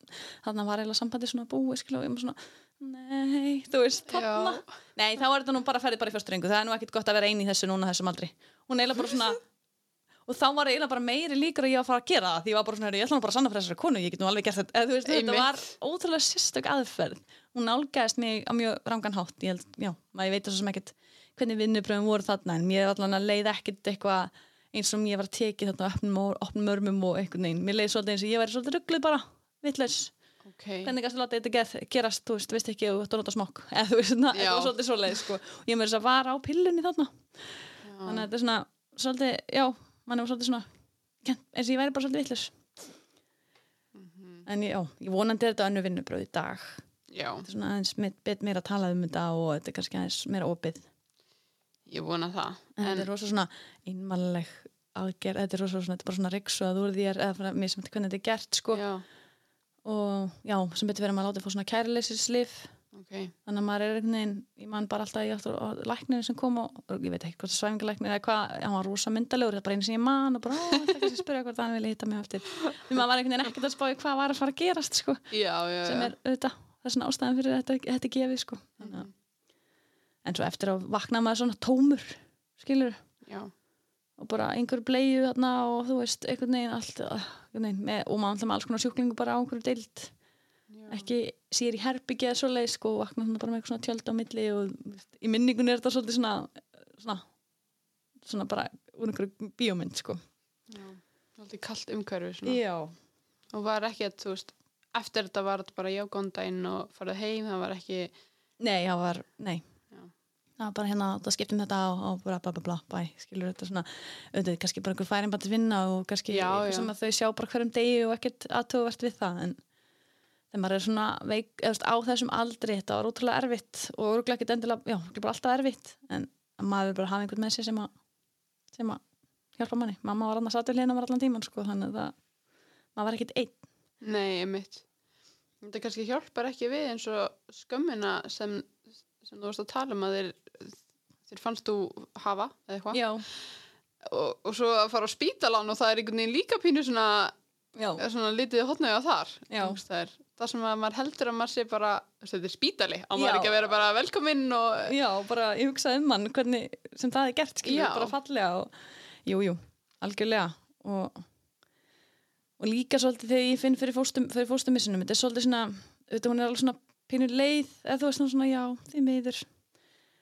þarna var eiginlega sambandi svona búið, skilja, og ég var svona nei, þú veist, Já. nei, þá er þetta nú bara að ferði bara í fyrstu rengu það er nú ekkit gott að vera eini í þessu núna þessum aldri. Hún eiginlega bara svona og þá var eiginlega bara meiri líkur að ég var að fara að gera það því ég var bara svona, ég ætla nú bara að sanna fyrir þessari konu ég get nú alveg gert þetta, eða, þú veist, þetta var ótrúlega sérstök aðferð. Hún nálgæðist mig á mjög rangan hátt. Ég held, já, maður ég veit þess að ekkert hvernig vinnubröðum voru þarna en mér allan að leið ekkert eitthvað eins og ég var að þarna opnum, og- opnum örmum og einhvern veginn, mér leið svolítið eins og ég væri svolítið ruggluð bara, vitlaus. Ok. hvernig kannski láta þetta ger, gerast, þú veist, veist ekki og þú nota smokk, eða þú veist, Já. þetta var svolítið svoleið, sko, og ég með þess að vara á pillunni þarna, þannig að þetta er svona svolítið, já, mann er svolítið svona eins og ég væri bara svolítið vitlaus. Mhm. en ég, já, ég vonandi er þetta önnu vinnubröð í dag. Já, þetta er svona aðeins bet meira að tala um þetta og þetta er kannski aðeins meira opið. Ég vona það. en, þetta er rosa svona einmannleg aðgerð, þetta er, rosa, svona, þetta er bara svona riksu að úr þér eða fyrir mér sem hvernig þetta er gert sko. Já, og já, sem betur verið að maður látið fá svona kærleysisleif ok. þannig að maður er einhvern veginn, ég man bara alltaf aftur á lækninu sem kom og, ég veit ekki hvort svæfingalæknir eða hvað, hann var rosa myndalegur þetta er bara einu sem ég man og bara, þetta er kannski að spyrja hvort hann vilja hitta mig eftir því maður var einhvern veginn ekkert að spá í hvað var að fara að gerast sko, Já, já, sem já. er auðvitað það er svona ástæðan fyrir þetta, þetta gefið sko þannig að en svo eftir að vakna maður svona tómur skilur, Já, og bara einhver þarna og þú veist, einhvern veginn allt einhvern veginn, með, og maður alltaf með alls konar sjúklingu bara á einhverju deild. Ekki sér í herbyggi eða svoleið sko, og vakna bara með eitthvað svona tjöld á milli og veist, í minningunni er þetta svolítið svona svona, svona bara úr einhverju bíómynd sko Já, svolítið kallt umhverfi svona. Já, Og var ekki að, þú veist, eftir þetta var þetta bara já, góðan daginn og farið heim, það var ekki, nei, það var, nei Já. það var bara hérna, það skiptum þetta og, og bara bla bla bla, bæ, skilur þetta svona auðvitað, kannski bara einhver færin bara til vinna og kannski Já, já. sem að þau sjá bara hverjum degi og ekkert aðtöfuvert við það en þegar maður er svona veik, eða, þú veist, á þessum aldri, þetta var ótrúlega erfitt og örgulega ekkert endilega, já, ekki bara alltaf erfitt en að maður bara hafa einhvern með sér sem að sem að hjálpa manni mamma var annars aðtöflina var allan tíman sko, þannig að maður var ekkert einn nei, mitt. Þetta kannski hjálpar ekki við eins og skömmina sem, sem þú varst að tala um að þeir, þeir fannst þú hafa, eða eitthvað. Og, og svo að fara á spítalan og það er einhvern veginn líka pínu svona, já, svona litið þar. Já. Þú veist, Það er það sem að maður heldur að maður sé bara, þetta er spítali, á Já. maður ekki að vera bara velkominn og, já, bara ég hugsaði um hann hvernig sem það er gert, skilur, Já. bara fallega og jú, jú, algjörlega og, og líka svolítið þegar ég finn fyrir fóstum, fyrir fóstumissunum, þetta er svolítið svona auðvitað hún er alveg svona pínu leið eða þú veist svona, já, því miður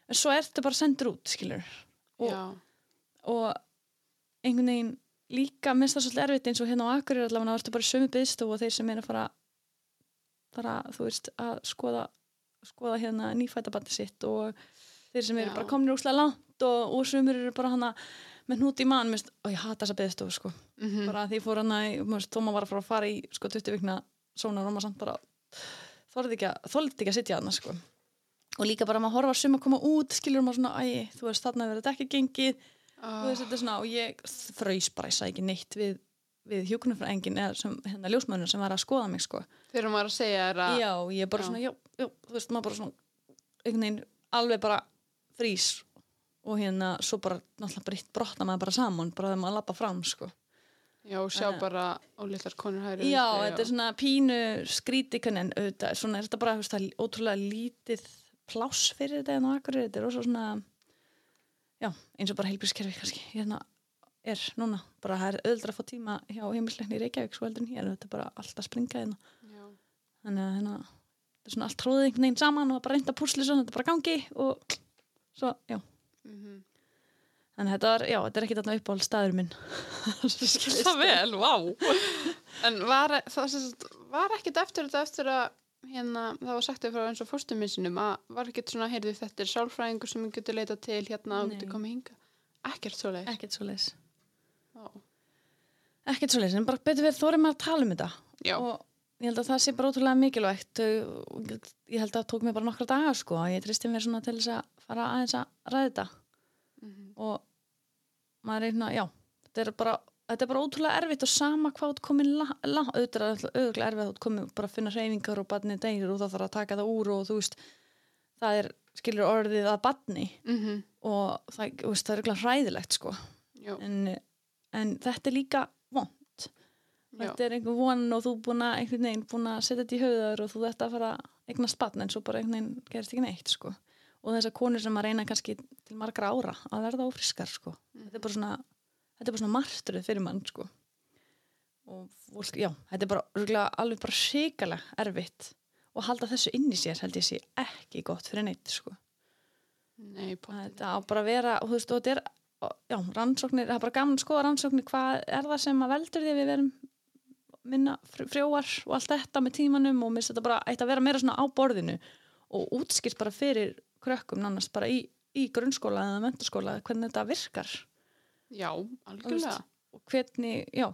en svo ertu bara sendur út, skilur og, og einhvern veginn líka minnst það svolítið erfitt eins og hérna á Akureyri allavega þá ertu bara sömu byðstofu og þeir sem er að fara fara, þú veist, að skoða skoða hérna nýfætabandi sitt og þeir sem eru Já. bara komnir úrslega langt og, og sumur eru bara hana með hnút í mann, minnst, og ég hata þessa byðstofu sko, mhm, bara því fór hana þó maður var að fara að fara í sko 20 vikna svona og maður samt bara þorði ekki ekki að sitja hana sko. Og líka bara maður horfa sum að koma út skilur maður svona, æ, þú veist, þarna verður þetta ekki gengið Ah, þú veist þetta er svona og ég fröys bara, ég sagði ekki neitt við, við hjókunarfræðingin eða sem, hérna ljósmöðunum sem var að skoða mig sko. Þegar maður að segja er að já, ég er bara Já. svona, já, já, þú veist maður bara svona, einhvern veginn alveg bara frís og hérna svo bara, náttúrulega bara eitt brotna maður bara saman, bara þegar maður lappa fram sko. Já, og sjá bara ólitlar konur hægri já, þetta er svona pínu skríti en auðvitað, svona er þetta bara veist, ótrúlega lítið pláss fyrir þetta en á akkurir, þetta er ósvo svona já, eins og bara heilbrískerfi kannski, hérna er núna, bara það er auðvitað að fá tíma hjá heimilsleikni í Reykjavík svo heldur hér, þetta er bara allt að springa hérna, þannig að hérna þetta er svona allt tróðið einhvern veginn saman og bara reynda púsli svona, þetta er bara gangi og svo, já, Mhm. þannig að þetta var, já, þetta er ekki þarna uppáhald staður minn Það vel, vá. En var, það, var ekkit eftir þetta eftir að hérna, það var sagt frá eins og fórstumissinum að var ekkit svona, heyrðu þetta er sálfræðingur sem við getur leitað til hérna og Nei. getur komið hinga Ekkert svo leið ekkert svo leis Já, ekkert svo leis, en bara betur við þórum að tala um þetta. Já. og ég held að það sé bara ótrúlega mikilvægt. Og ég held að það tók mér bara nokkra dagar sko, ég tristi mér svona til þess að fara aðeins að ræða þetta. Mhm. og maður er hérna, já þetta er bara, þetta er bara ótrúlega erfitt og sama hvað þú komin auðvitað er auðvitað erfitt þú komin bara að finna hreyfingar og barnið degir og þá þarf að taka það úr og þú veist, það er skilur orðið að barni Mhm. og það, veist, það er hræðilegt sko en, en þetta er líka vond þetta er einhver von og þú búin að einhvern veginn búin að setja þetta í höfðar og þú þetta að fara eignast batn en svo bara einhvern veginn gerist ekki neitt sko. og þessar konur sem að reyna kannski til margra ára að verða ófriskar sko. þetta er bara svona þetta er bara svona martruð fyrir mann sko. og fólk, já, þetta er bara örugglega alveg bara sikalega erfitt og halda þessu inn í sér held ég sé ekki gott fyrir neitt sko. nei, þetta á bara að vera og þú veist, og þetta er já, rannsóknir, það er bara gaman að skoða rannsóknir hvað er það sem að veldur því við verum minna fr- frjóar og allt þetta með tímanum og mér finnst þetta bara ætti að vera meira svona á borðinu og útskilt bara fyrir krökkum nánast bara í, í grunnskóla eða mentaskóla hvernig þetta virkar Já, algjörlega. og hvernig, já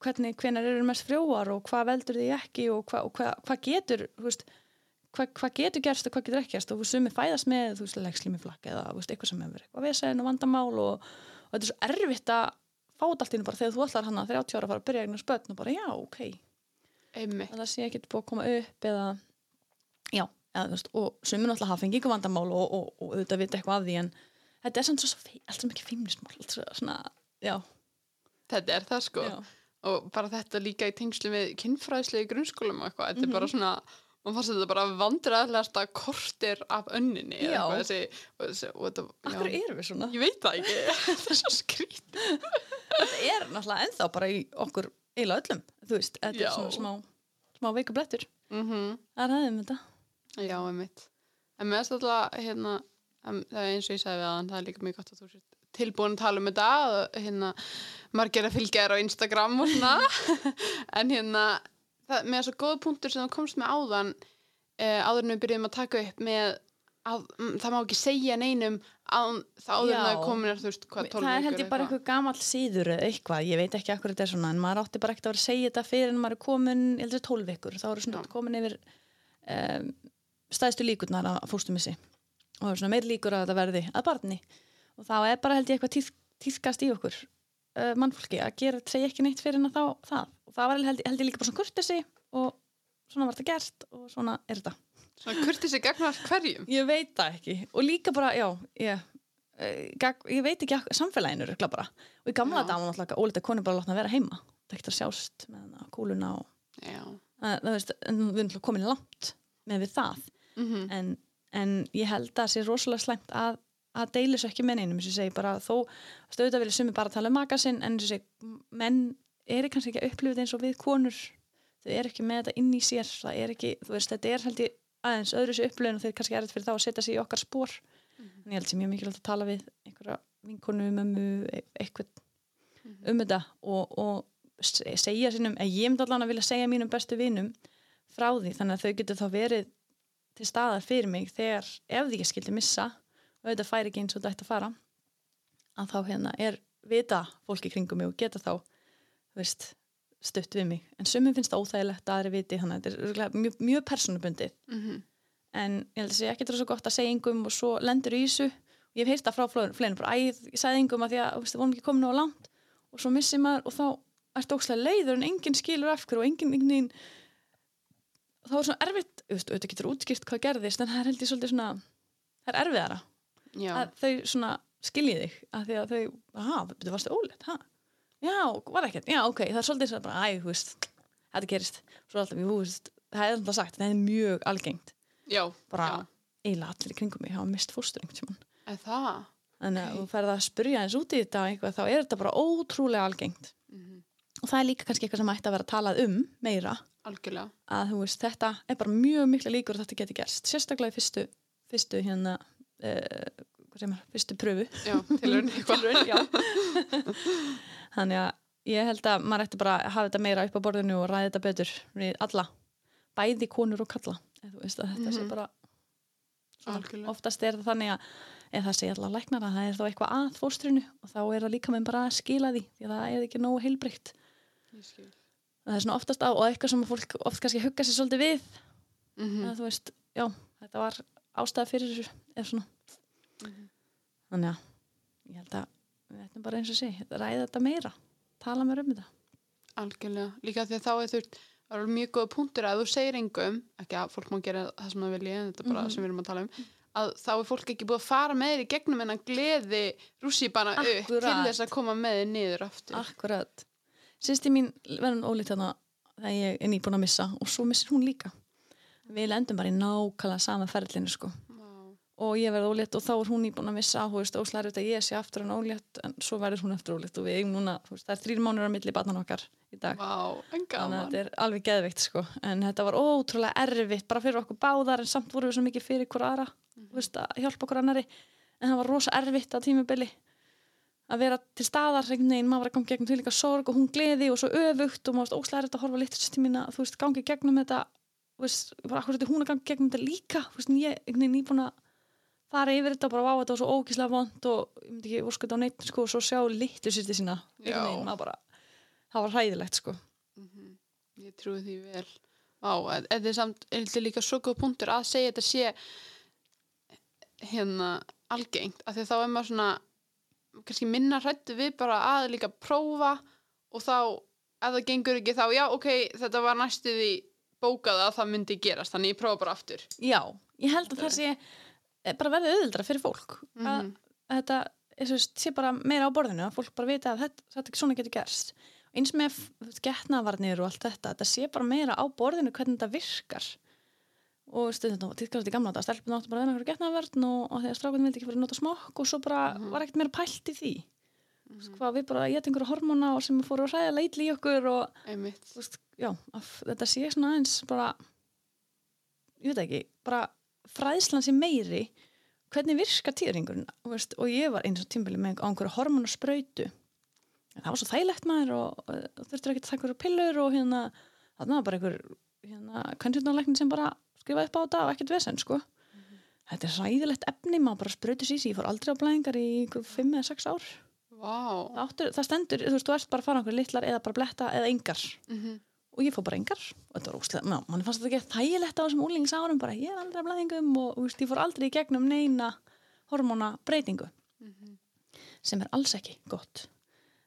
hvernig, hvenar eru mest frjóar og hvað veldur því ekki og hvað, og hvað, hvað getur þú veist, hvað, hvað getur gerst og hvað getur ekki gerst og sumi fæðast með, þú veist, legslímiflakk eða veist, eitthvað sem hefur eitthvað vesen og vandamál og, og þetta er svo erfitt að fá þetta allt í einu bara þegar þú ætlar hann að 30 ára að fara að byrja eignar spötn og bara já, ok, einmitt, að það sé ekki búið að koma upp eða, já, eða, veist, og sumin alltaf hafa fengið ykkur vandamál og, og, og, auðvitað vita eitthvað af því en þetta er samt svo, svo allt sem ekki feimnismál, svona, já, þetta er það sko. Já, og bara þetta líka í tengslu við kynfræðslu í grunnskólum og eitthvað, þetta Mhm. er bara svona maður fannst þetta bara vandræðilegasta kortir af önninni eitthvað, þessi, og, þessi, og þetta, akkur erum við svona? Ég veit það ekki. Þetta er svo skrít þetta er náttúrulega ennþá bara í okkur eiginlega öllum, þú veist, þetta Já. er svona smá smá veiku blettur, mm það er aðeins þetta. Já, einmitt. En mér finnst alltaf hérna, eins og ég sagði við að það er líka mjög gott að þú sér tilbúin að tala um þetta og hérna, margir að fylgja þér á Instagram og svona. En hérna það, með að góða punktur sem þú komst með áðan eh, áður en við byrjuðum að taka upp með að mm, það má ekki segja neinum að það áður en það komin er þú veist hvað 12 það er ég bara eitthvað. gamall síður eitthvað, ég veit ekki akkur þetta er svona en maður átti bara ekkert að vera að segja þetta fyrir en maður er komin, ég heldur 12 vikur, þá eru svona komin yfir um, stæðstu líkurnar að fóstumissi og það er svona meir líkur að þetta verði að barni. Og þá er bara held ég eitthvað tíð, tíðkast í okkur uh, mannfólki að gera, segja ekki neitt fyrir að þá það. Og það var held, held ég líka bara svona kurtesi og svona var þetta gert og svona er þetta. Svona kurtið sig gagnar hverjum? Ég veit það ekki. Og líka bara, já, ég, eh, gag- ég veit ekki að samfélaginu örugglega bara. Og í gamla Já. daga var náttúrulega ólítið konur bara að látna vera heima. Það er ekkert að sjást með kúluna og að, það veist, við erum komin langt með við það. Mm en, en ég held að það sé rosalega slæmt að, að deila svo ekki með neinum eins og ég segi bara þó stöðuð vilja sumi bara tala um maka sinn en og ég segi, menn eru kannski ekki að upplifa eins og við konur. Þau eru ekki með þetta inn í sér það er ekki, þú veist, þetta er held ég aðeins öðru sér upplifun og þeir kannski er þetta fyrir þá að setja sig í okkar spór en ég held sem mjög mikilvægt að tala við einhverja vinkonu, mömmu, e- eitthvað um þetta og, og se- segja sínum, að ég myndi allan að vilja segja mínum bestu vinum frá því þannig að þau getur þá verið til staðar fyrir mig þegar ef því ég skildi missa og þetta færi ekki eins og þetta ætti að fara að þá hérna er vita fólki kringum mig og geta þá veist, stutt við mig. En sumum finnst það óþægilegt að aðri viti þannig að þetta er mjög, mjög persónubundið. -hmm. en ég held að segja ekki þetta svo gott að segja yngum og svo lendur í þessu. Og ég hef heyrt það frá fleinu bara, æ, ég sagði yngum að því að við vorum ekki komin á langt. Og svo missir maður og þá ertu ókslega leiður en enginn skilur af hverju og enginn, enginn þá er svona erfitt, auðvitað getur útskýrt hvað gerðist en það er held ég svolítið svona það er erfiðara. Já, að þau svona skilji þig að því að þau, aha, betur varstu óleitt, ha? Já, var ekkert, já, ok, það er svolítið svona bara, æ, þú veist, þetta gerist svo alltaf, þú veist, það er alltaf sagt það er mjög algengt, já, bara eiginlega allir kringum mig hafa mist fóstur einhvern Er það? Þannig að þú ferð að spyrja eins út í þetta eitthvað, þá er þetta bara ótrúlega algengt. Mm og það er líka kannski eitthvað sem ætti að vera að talað um meira, algjörlega. að þú veist, þetta er bara mjög mikla líkur að þetta geti gerst. Sérstaklega í fyrstu, fyrstu hérna uh, segir maður, fyrstu pröfu já, tilraun eitthvað Tilraun, já. þannig að ég held að maður ætti bara að hafa þetta meira upp á borðinu og ræða þetta betur við alla, bæði konur og kalla veist þetta sé Mhm. bara svona, oftast er það þannig að ef það segja allar læknar að það er þá eitthvað að fóstrinu og þá er það líka með bara að skila því því að það er ekki nógu heilbreykt Ég skil. Það er svona oftast á og eitthvað sem fólk oft kannski hugga sér svolítið við. Mhm. að þú veist, já, þetta var ástæða fyrir þessu eða svona. Mhm. þannig að ég held að við ættum bara eins og sé ræða þetta meira, tala mér um þetta. Algjörlega, líka því að þá er þurft það eru mjög góða punktur að þú segir engum ekki að fólk má gera það sem það vilji en þetta er bara Mhm. sem við erum að tala um að þá er fólk ekki búið að fara með þér í gegnum en að gleði rússíbana upp til þess að koma með þér niður aftur. Akkurat Sýsti mín verðum ólít þarna þegar ég er nýbúin að missa og svo missir hún líka. Við lendum bara í nákvæmlega sama ferlinu sko. Vá. og ég verð ólétt og þá er hún nýbúin að missa þú veist, óslæri þetta ég sé aftur en ólétt en svo verður hún aftur ólétt og við eigum núna veist, það er þrýr mánuður á milli barnan okkar í dag. En þannig að þetta er alveg geðveikt sko. En þetta var ótrúlega erfitt bara fyrir okkur báðar en samt vorum við svo mikið fyrir hver aðra þú veist, að vera til staðar einhvern veginn, maður var að ganga gegnum til líka sorg og hún gleði og svo öfugt og maður varst þetta að horfa að þú veist, gangi gegnum þetta þú veist, bara akkur þetta hún að gangi gegnum þetta líka? Þú veist, ég einhvern veginn nýbúin að fara yfir þetta og bara vá þetta var svo ókíslega vond og ég myndi ekki óskut á neitt sko og svo sjá litur sýtti sína einhvern veginn, bara það var hræðilegt sko. Mhm. Ég trúi því vel. En þetta er samt er þetta líka svo góð punktur að segja þetta sé hérna algengt af því þá er maður svona kannski minna hrættu við bara að líka prófa og þá, ef það gengur ekki þá, já, ok, þetta var næstu því bókað að það myndi gerast, þannig ég prófa bara aftur. Já, ég held að það sé eh, bara verði auðvildra fyrir fólk að, Mhm. að þetta er, svo veist, sé bara meira á borðinu að fólk bara vita að þetta, þetta svona getur gerst eins með getnavarnir og allt þetta þetta sé bara meira á borðinu hvernig þetta virkar og stundum týrkast í gamla þetta stelpun áttu bara að vera einhverju getnavarn og, og þegar strákunum vildi ekki fyrir að nota smokk og svo bara Mhm. var ekkert meira pælt í því. Mm -hmm. hvað við bara geta einhverju hormóna og sem fóru að hræða leitli í okkur og veist, já, þetta sé svona aðeins bara ég veit ekki, bara fræðslan sé meiri. Hvernig virkar tíðringurinn veist, og ég var eins og tímbili með einhverju hormonasprautu en það var svo þægilegt maður og, og þurftur ekki að taka einhverju pillur og hérna, þarna var bara einhver hérna, kvæntjörnarleiknin sem bara skrifaði upp á þetta og ekkert vesen, sko. Þetta er ræðilegt efni, maður bara sprautu sér ég fór aldrei á blæðingar í einhver 5 eða 6 ár. Vá. það, áttur, það stendur, þú veist, þú ert bara að fara einhverju litlar eða bara bletta eða engar. Mm og ég fór bara engar. Og þetta var óslega, ná, mann fannst þetta ekki þægilegt á þessum úlingsárum bara, ég er aldrei að blæðingum og þú veist, ég fór aldrei í gegnum neina hormóna breytingu Mhm. sem er alls ekki gott.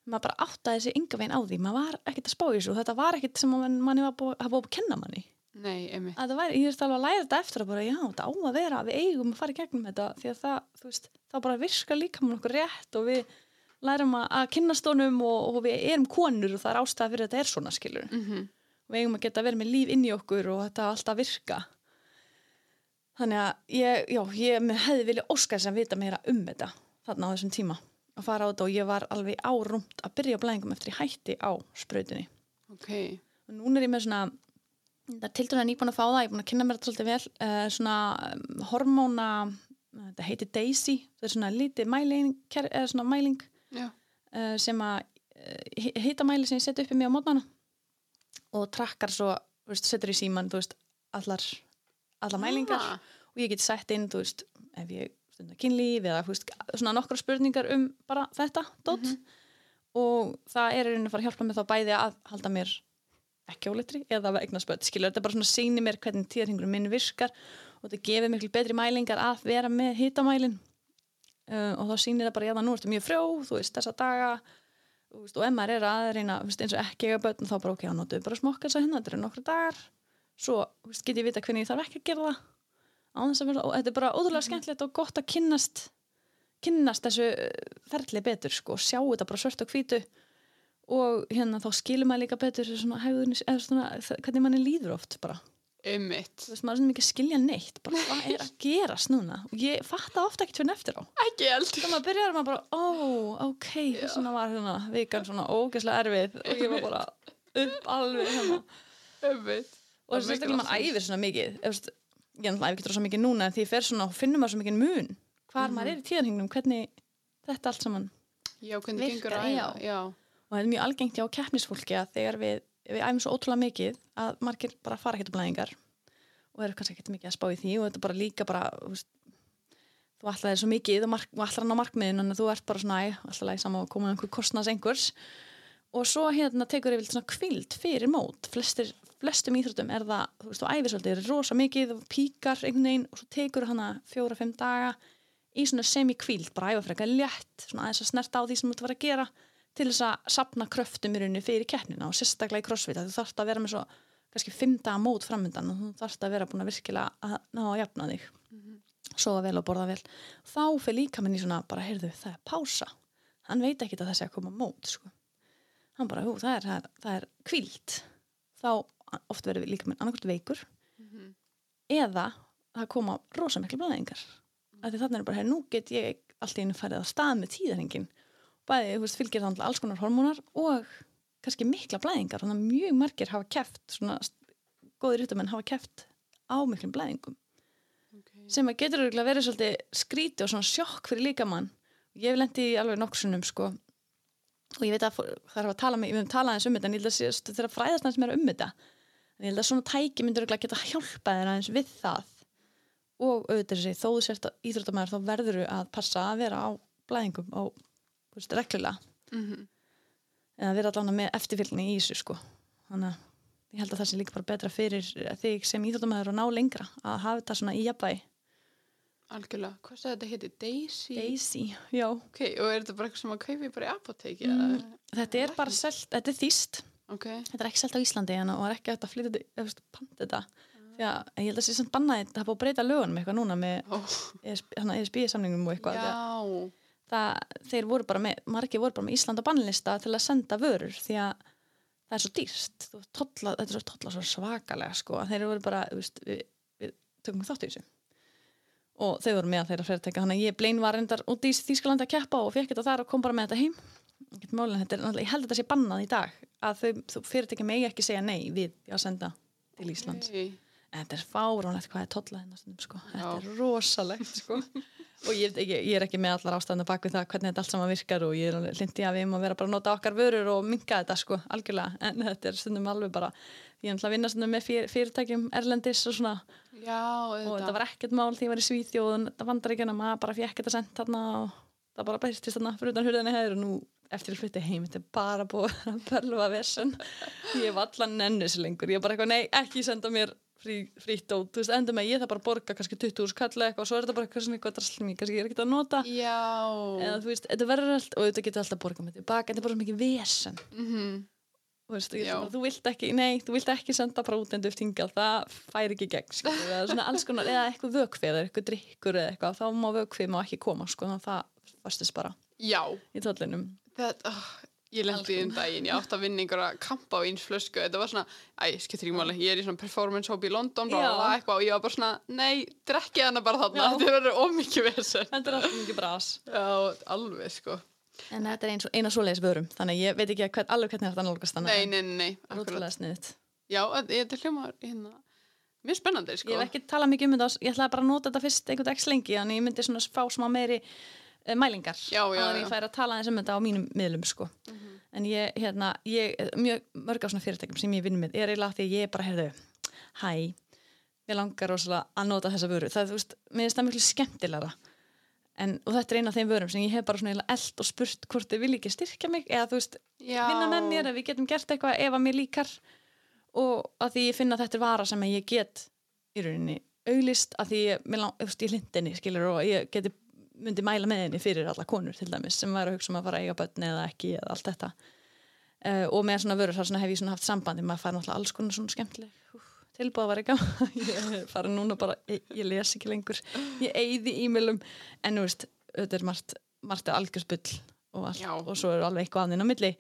Maður bara áttaði sig ynga veginn á því maður var ekkert að spá í þessu og þetta var ekkert sem mann, manni var búið að kenna manni Nei, einmitt. að það væri, ég veist alveg að læra þetta eftir að bara, já, þetta á að vera, við eigum að fara í gegnum þetta því að það, þú veist, þá bara virkar líka með okkur rétt og við lærum að, að kynnast honum og, og við erum konur og það er ástæða fyrir að þetta er svona skilur Mm við eigum að geta verið með líf inn í okkur og þetta alltaf virka þannig að ég, já, ég hefði vilja óskar sem vita meira um þetta þarna á þessum tíma að fara á þetta og ég var alveg árúmt að byrja blæðingum eftir ég hætti á sprautinni Ok. og núna er ég með svona það er tildur að nýbúin að fá það, ég er búin að kynna mér þetta svolítið vel uh, svona um, hormóna þetta heitir Daisy það er svona lítið mæling eða svona mæling uh, sem að uh, hitamæli sem ég seti upp í mig á mótnana og trakkar svo, veist, setur í síman þú veist, allar, allar mælingar Ah. og ég get sett inn, þú veist ef ég stundar kynlíf eða þú veist, svona nokkra spurningar um bara þetta dótt og það er einhvern að fara að hjálpa mig þá bæði að halda mér ekki ólitri eða að eigna spöld, skilur þetta bara svona síni mér hvernig tíðarhingur minn virkar og þetta gefur miklu betri mælingar að vera með hitamælin uh, og þá sýnir það bara, já það nú ertu mjög frjó þú veist, þessa daga veist, og ef maður er að reyna, þú veist, eins og ekki eiga börn þá bara ok, þá notuðu bara smokkar þess að hérna, þetta eru nokkru dagar. Svo, veist, get ég vita hvernig ég þarf ekki að gera það. Vera, og þetta er bara ótrúlega skemmtilegt og gott að kynnast kynnast þessu uh, ferli betur sko, sjá þetta bara svört og hvítu og hérna þá skilur maður líka betur svona hegðun, svona, hvernig manni líður oft bara, veist, maður er svona mikið að skilja neitt bara, hvað er að gerast núna? Og ég fatta ofta ekkert fyrir eftir á. Ekki heldur. þegar maður byrjar maður bara, ó, ok svona var hérna, vikan svona ógeðslega erfið. Og ég var bara upp alveg hérna. Einmitt. og þess að maður æfir svona mikið. Veist, ég er náttúrulega æfir ekki svo mikið núna en því ég fer svona og finnum maður svo mikið mun hvar maður er í tíðanhingnum, hvernig þetta allt saman Já, hvernig Virkar, gengur að æfa. Og það er mjög algengt hjá keppnisfólki að þegar við, við æfum svo ótrúlega mikið að margir bara fara ekkert á blæðingar og eru kannski ekkert mikið að spá í því og þetta er bara líka bara veist, þú ætlaðir svo mikið og, og ætlar hann á markmiðin en þú ert bara svona alltaf læg saman að koma einhver kostnas einhvers. Og svo hérna tekur yfir svona kvild fyrir mót. Flestir, flestum íþróttum er það þú veist, þú æfir svolítið, er rosa mikið og píkar einhvern veginn og svo tekur hana fjóra-fimm daga í svona semi-kvíld, bara æfa frekar létt svona aðeins að snerta á því sem þú ert að vera að gera til þess að sapna kröftum í rauninni fyrir keppnina og sérstaklega í crossfit að þú þarfst að vera með svo kannski fimm daga mót framöndan og þú þarfst að vera búin að virkilega að ná að jafna þig. Sofa vel og borða vel. Þá fyrir líka minn í svona bara heyrðu það er pása. Hann veit ekki að það sé að koma mót sko. hann bara, hú, það er, það er, það er kvíld þá oft verður líka minn annarkvæmt veikur eða það koma rosa miklu blæðingar af því þannig er bara, hey, nú get ég allt í einu farið að stað með tíðarhengin bæði, þú veist, fylgir þannig alls konar hormónar og kannski mikla blæðingar. Þannig að mjög margir hafa keft svona góðir rítumenn hafa keft á miklum blæðingum. Okay. sem að getur örugglega verið svolítið skríti og svona sjokk fyrir líkamann. Ég í alveg nokksunum sko. Og ég veit að það er að tala með, við höfum talað eins um þetta en ég held að sé þeirra fræðast næst meira um þetta en ég held að svona tæki myndur örugglega geta hjálpað þér aðeins við það. Og auðvitað þessi þó þú sért að íþróttamæður þá verður að passa að vera á blæðingum og veist, reglulega. Mhm. eða vera allan með eftirfylgni í þessu sko. Þannig að ég held að það sé líka bara betra fyrir þig sem íþróttamæður að ná lengra að hafa þetta svona í jafnvægi. Algjörlega, hvað sagði þetta heiti? Daisy? Daisy, já. Ok, og er þetta bara eitthvað sem að kaupi bara í apoteki? Mm, Mm. þetta er bara selt, þetta er þýst. Ok, þetta er ekki selt á Íslandi en og er ekki að flytja þetta, panta þetta. Því að ég held að sé samt bannaði það er búið að breyta lögunum eitthvað núna með ó, ESB samningum og eitthvað. Já, það, þeir voru bara með, margir voru bara með Ísland á bannlista til að senda vörur því að það er svo dýrst Þú tolla, þetta er svo tolla svo svakalega sko að þeir voru bara, þú veist, við, við tökum þátt í þessu og þau voru með að þeirra fyrirtækja þannig að ég blein var endar út í Þýskalandi að keppa og fekk þetta þar og kom bara með þetta heim málið, þetta er, ég held að þetta sé bannað í dag að þau, þau fyrirtækja megi ekki segja nei við að senda til Íslands ok. En þetta er fáránlegt hvað er tolla hérna sko. Þetta er rosalegt, sko. og ég, ekki, ég er ekki með allar ástæðan bak við það hvernig þetta allt saman virkar og ég er hlindi að við erum að vera bara að nota okkar vörur og minka þetta, sko, algjörlega. En þetta er stundum alveg bara, ég er náttúrulega að vinna stundum með fyr, fyrirtækjum erlendis og svona. Já, og þetta var ekkert mál því ég var í Svíþjóð og þetta vandar ekki en maður bara fekk þetta sendt þarna og það bara bæstist þarna fyrir utan hurðinni hefur. Og nú eftir að flytta heim þetta er bara búið að pölva vesen. Ég hef allan nennis lengur. Ég er bara eitthvað, nei, ekki senda mér frí, frýtt og þú veist, endur með ég það bara að borga kannski 20 úr skall eitthvað og svo er þetta bara eitthvað svona eitthvað drasl mér, kannski ég er ekki að nota. Já, eða þú veist, þetta verður allt og þetta getur alltaf að borga með tilbaka, þetta er bara mikið vesen. Mhm, þú veist, bara, þú vilt ekki, nei, þú vilt ekki senda bara út endur hingað, það fær ekki gegn skilur, eða svona alls konar, eða eitthvað vökfi eða eitthvað drikkur eða eitthvað, þá má vökfi má ekki koma, sko, þannig að það fastist bara já, í tóllinum þetta, oh, ég lendi um daginn, ég átti að vinna einhverja kampa á eins flösku, þetta var svona, æ, skiptir ekki máli, ég er í svona performance hóp í London, bla, bla, bla, eitthvað, og ég var bara svona, nei, drekkið hana bara þarna, Já. þetta verður ómikið vesen. þetta er alltaf mikið bras Já, alveg, sko. en þetta er eins og eina svoleiðis vörum þannig ég veit ekki hvern, alveg hvernig þetta nálgast þannig Nei, nei, nei, nei, akkurat. Já, þetta er hljóma, hérna, mjög spennandi, sko. ég hef ekki talað mikið um þetta, ég ætlaði bara að nota þetta fyrst einhvern x lengi, þannig ég myndi svona fá smá meiri mælingar Já, já, já. ég færi að tala eins um þetta á mínum miðlum sko. en ég, hérna, ég mjög mörg af svona fyrirtækjum sem ég vinn með er eiginlega því að ég bara, heyrðu, hæ mér langar rosalega að nota þessa vöru það, þú veist, mér finnst það miklu skemmtilegra en, og þetta er eina af þeim vörum sem ég hef bara svona eld og spurt hvort þið vilja ekki styrkja mig eða þú veist, Já. vinna með mér ef við getum gert eitthvað ef að mér líkar og að því ég finna að þetta er vara sem ég get í rauninni auglist að því ég, veist, ég lindinni skilur og ég geti myndi mæla með henni fyrir alla konur til dæmis sem væri að hugsa um að fara að eiga börn eða ekki eða allt þetta. Uh, og með svona vörur þar svona hef ég svona haft sambandi maður fær náttúrulega alls konar svona skemmtileg Úf, tilbúið að vera gaman ég fara núna bara, ég, ég les ekki lengur. Ég eyði e-mailum. En þú veist, auðvitað er margt, margt algjörsbull og, allt, Já. og svo er alveg eitthvað anninn á milli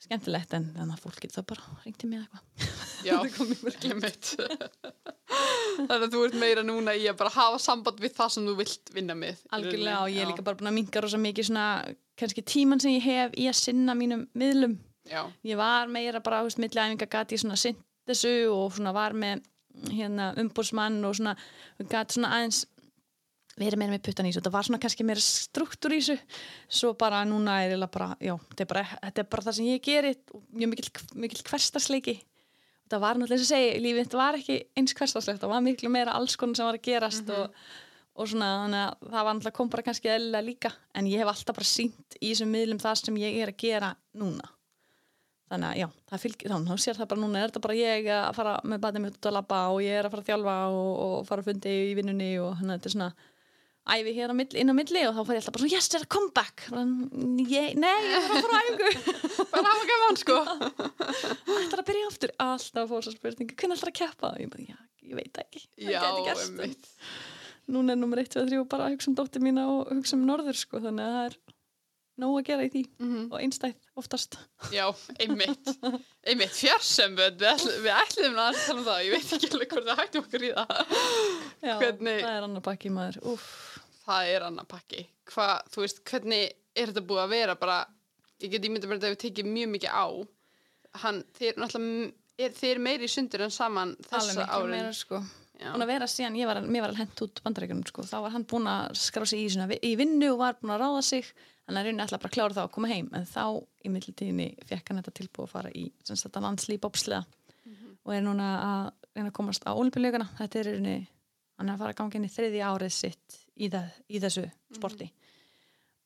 skemmtilegt en þannig að fólk getur það bara ringti mig eða eitthvað. Já, einmitt. Þannig að þú ert meira núna í að bara hafa samband við það sem þú vilt vinna með. í algjörlega og ég er líka bara búin að minga rosa mikið svona kannski tíman sem ég hef í að sinna mínum miðlum. Já, ég var meira bara, þú veist, milliæfinga gati ég svona sint þessu og svona var með hérna umbúrsmann og svona gati svona aðeins verið meira með puttan í þessu, þetta var svona kannski meira struktúr í þessu, svo bara núna er ég bara, já, þetta er bara, þetta er bara það sem ég geri, og mjög mikil, mikil hverstasleiki, þetta var náttúrulega eins og segi, lífið þetta var ekki eins hverstaslegt það var miklu meira alls konar sem var að gerast og, og svona, þannig að það var náttúrulega kom bara kannski eðlilega líka, en ég hef alltaf bara sínt í þessum miðlum það sem ég er að gera núna. Þannig að já, það fylgir þá sér það bara núna. Er þetta bara ég að fara með og og, og og æfi hér á milli, inn á milli og þá fær ég alltaf bara svona, yes, þetta er comeback. Bara, ég, nei, ég er að fara á æfingu. Bara hafa gaman sko. ætlar að byrja aftur, alltaf að fóra svo spurningu hvernig ætlar að keppa, og ég bara, já, ég veit ekki. Það Já, gæti gerst, einmitt. núna er nummer 1, 2, 3 bara að hugsa um dóttir mína og hugsa um norður, sko, þannig að það er nóg að gera í því Mhm. og einstæð oftast Já, einmitt. Einmitt, fjarsembönd, við, ætl, við ætliðum að tala um það, ég veit ekki alveg hvort það hættum okkur í það. já, Hvernig- það er annar bakki maður, úff Það er annar pakki. Hvað, þú veist, hvernig er þetta búið að vera bara, ég get ímyndað mér að þetta hefur tekið mjög mikið á. Hann, þeir náttúrulega, þeir meiri sundur en saman þessa árin. meira sko búin að vera síðan ég var, mér var hent út bandaríkjunum sko, þá var hann búin að skrá sig í, svona, í vinnu og var búin að ráða sig hann er rauninni alltaf bara að klára það að koma heim. En þá í millitíðinni fekk hann þetta tilbúið að fara í sem sagt að landslýp opslega og er núna að að komast á olimpíuleikana þetta er rauninni, hann er að fara að ganga inn í þriði árið sitt í, það, í þessu sporti.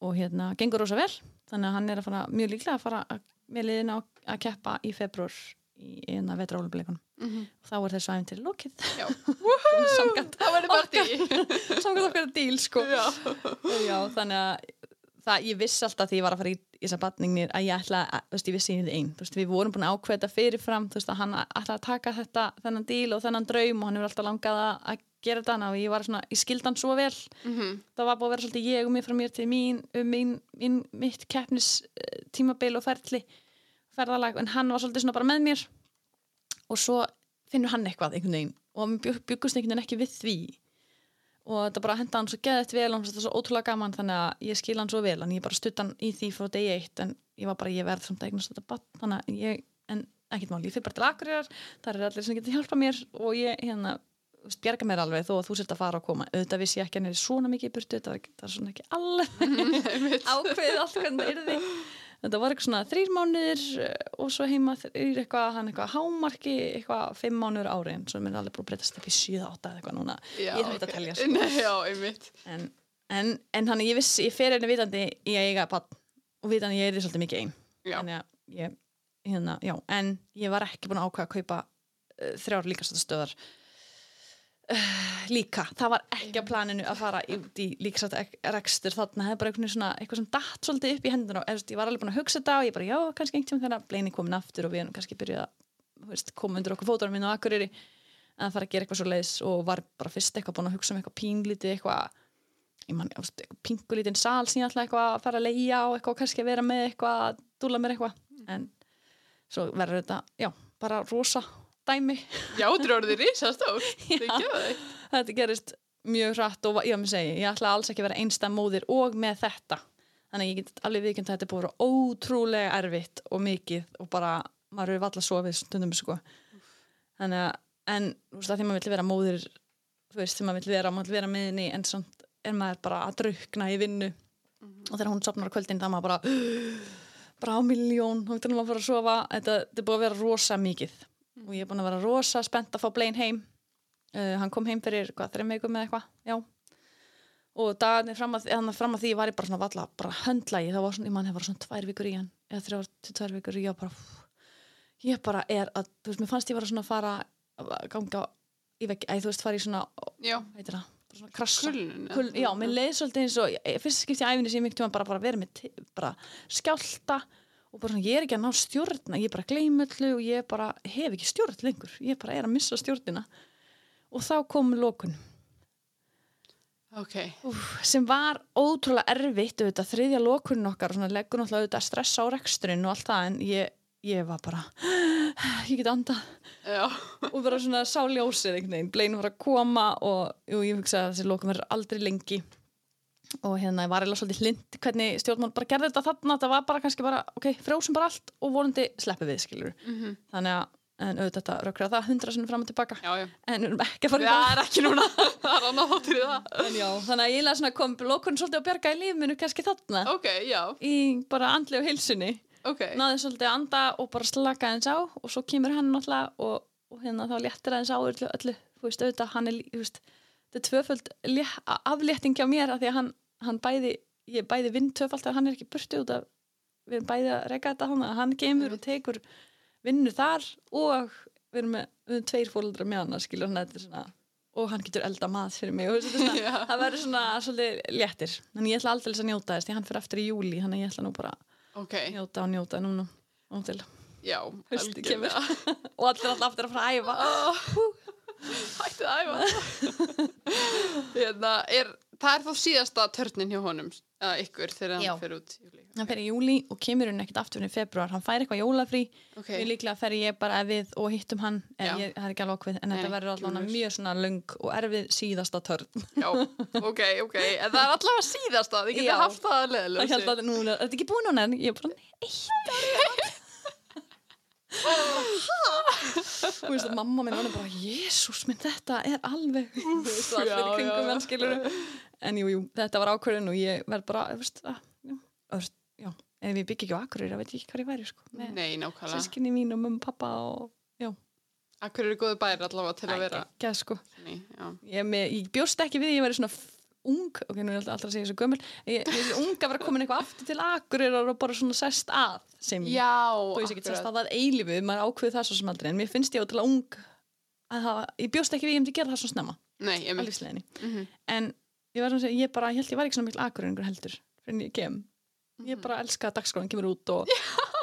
Og hérna gengur rosa vel, þannig að hann er að fara mjög líklega að fara að, með liðina að keppa í februar í eina vetra olimpíuleikunum og þá er þessu aðeins til lokið. Já. samkvæmt okkar díl sko. Já. já, þannig að það, ég vissi alltaf því ég var að fara í, þessar batningnir að ég ætla að, þú veist, ég vissi ég þið einn þú veist, við vorum búin að ákveða fyrirfram. Þú veist, að hann ætla að taka þetta, þennan díl og þennan draum og hann hefur alltaf langað að, gera þetta þannig að ég var svona, ég skildi hann svo vel. Mhm. það var búið að vera svolítið ég og mér frá mér til mín, um mín, mín mitt keppnis eh, og ferli ferðalag, en hann var svolítið svona bara með mér. Og svo finnur hann eitthvað einhvern veginn og við byggust einhvern veginn ekki við því og þetta bara henda hann svo geðið vel og þetta svo ótrúlega gaman þannig að ég skil hann svo vel. En ég bara stutt hann í því frá degi eitt en ég var bara, ég verð samt að eignast þetta bann þannig að ég, en ekkert mál, ég fyrir bara til Akureyrar það eru allir sem getur hjálpa mér og ég hérna, bjarga mér alveg þó að þú sért að fara og koma. Auðvitað vissi ég ekki að hann er svona mikið í burtu þetta var, það er svona ekki alveg ákveðið allt hvernig það yrði þetta var eitthvað svona þrýr mánuðir eh, og svo heima þrýr eitthvað hann eitthvað hámarki, eitthvað fimm mánuður ári en svo er alveg búið að breytast upp í 7-8 eða eitthvað núna, Já, ég er hægt ok. að telja sko. Nei, já, einmitt. en, en, en hann ég vissi, ég fer henni vitandi í að eiga bann og vitandi ég er því svolítið mikið einn að ég, hérna, já, en ég var ekki búin að ákveða að kaupa uh, þrjár líkastastöðar uh, líka, það var ekki á planinu að fara út í líkastastöðar þarna, það er bara svona eitthvað sem datt svolítið upp í hendina og veist, ég var alveg búin að hugsa þetta og ég bara, já, kannski einhvern tíma þegar bleini komin aftur og við erum kannski byrjuð að koma undir okkur fótunum minn og akkurýri að fara að gera eitthvað svo leiðis og var bara fyrst eitthvað búin að hugsa um eitthvað pínlítið eitthvað ég man, eitthvað sal sem ég ætla eitthvað að fara að leia og eitthvað kannski að vera með eitthvað, að dúla mér eitthvað. En svo verður þetta, já, bara rosa dæmi. Já, þú eru orðið risastór. Þetta gerist mjög hratt og ég, segi, ég ætla alls ekki að vera einstæð móðir og með þetta. Þannig að ég get alveg viðkjönd að þetta er að vera ótrúlega erfitt og mikið og bara, maður er valla sofið stundum sko. Þannig að, en þú veist að því maður vill vera móðir þú veist, því maður vill vera, maður vill vera með henni en samt er maður bara að drukna í vinnu. Og þegar hún sopnar á kvöldin þá maður bara bara á miljón, þá getur maður að fara að sofa. Þetta, þetta er búið að vera rosa mikið og ég er búin að vera rosa spennt að fá Blaine heim. Uh, hann kom heim fyrir hvað, þreim veikum eða eitthvað, já. Og dagarnir fram að, fram að því var ég bara svona valla, bara höndlægi, það var svona, ég mann hefur svona tvær vikur í hann, eða þrjár til tvær vikur. Og ég bara, ég bara er að, þú veist, mér fannst ég var svona að fara að ganga í veggi, eða þú veist, fara í svona, heitir það, kulnun. Kul, já, mér leið svolítið eins og ég- fyrst skipti í æfinni sem ég tíma bara, bara verið með bara skjálta og bara svona, ég er ekki að ná stjórna ég er bara gleymullu og ég bara hef ekki stjórn lengur, ég bara er að missa stjórnina. Og þá kom lókun Ok, Úf, sem var ótrúlega erfitt auðvitað, þriðja lókunin okkar leggur náttúrulega auðvitað stressa á reksturinn og allt það en ég, ég var bara ég get andað. Já. og bara svona sá ljósið einhvern veginn, bleinu var að koma og jú, ég hugsaði að þessi lókum verður aldrei lengi og hérna var eða svolítið hlind hvernig stjórnmál bara gerði þetta þarna það var bara kannski bara, ok, frjósum bara allt og vonandi sleppi við, skilur Mhm. þannig að, en auðvitað þetta rökra það hundra sinni fram og tilbaka, Já, já. en ekki að fara það er ekki núna. Það er annað þáttur í það. en já, þannig að ég lega svona kom lókun svolítið að bjarga í lífminu kannski þarna Ok, já. í bara andli og heilsunni Ok. náði svolítið að anda og bara slaka eins á og svo kemur hann og, og hérna þá léttir þetta er tvöföld lé- aflétting hjá mér af því að hann, hann bæði ég bæði vinn tvöfald þegar hann er ekki burti út af við erum bæði að reyka þetta hann hann kemur og tekur vinnu þar og við erum með við erum tveir fóldra með hann skilur hann þetta er svona og hann getur elda mat fyrir mig er svona, það verður svona svolítið léttir. En ég ætla aldrei að njóta þess því hann fyrir aftur í júli þannig að ég ætla nú bara Ok, að njóta og njóta núna og til. Já. Haustið kemur. og allir alltaf aftur að fara að æfa. Hættið að æfa. hérna, er, það er þá síðasta törnin hjá honum, eða ykkur, þegar Já. hann fer út. í júlí. hann fer í júli og kemur hann ekkert aftur í februar hann fær eitthvað jólafrí Ok, við líklega fer ég bara við og hittum hann Já. en ég, það er ekki alveg okkur en Nei, þetta verður allavega mjög svona löng og erfið síðasta törn já, ok, ok. En það er allavega síðasta, þið Já. getur haft það að núna, þetta er ekki búin núna en ég er bara eitt ári þú veist að mamma minn var bara jésús minn þetta er alveg þú veist og allir í kringum hann skilur en jú, jú, þetta var ákvörðin og ég verð bara, þú veist, ef ég byggi ekki á Akureyri, þá veit ég ekki hvað ég væri sko, Nei, nákvæmlega. sískinni mín og mömmu, pappa og já, Akkur eru góðu bæri allavega til að vera. ekki sko já. ég, með, ég bjóst ekki við ég væri svona ung, ok, nú er alltaf alltaf að segja þessu gömul ég, er ung að vera komin eitthvað aftur til Akureyrar og bara svona sest að sem Já, þú veist ekki sest að það eilífu, maður ákveði það svo sem aldrei en mér finnst ég ótrúlega ung að það, ég bjóst ekki við ég myndi gera það svo snemma Nei, ég mynd. lífsleginni Mhm. en ég var svona að segja, ég bara, ég held ég var ekki svona mikil Akureyringur heldur fyrir en ég kem Mhm. ég bara elska að dagskráin kemur út og,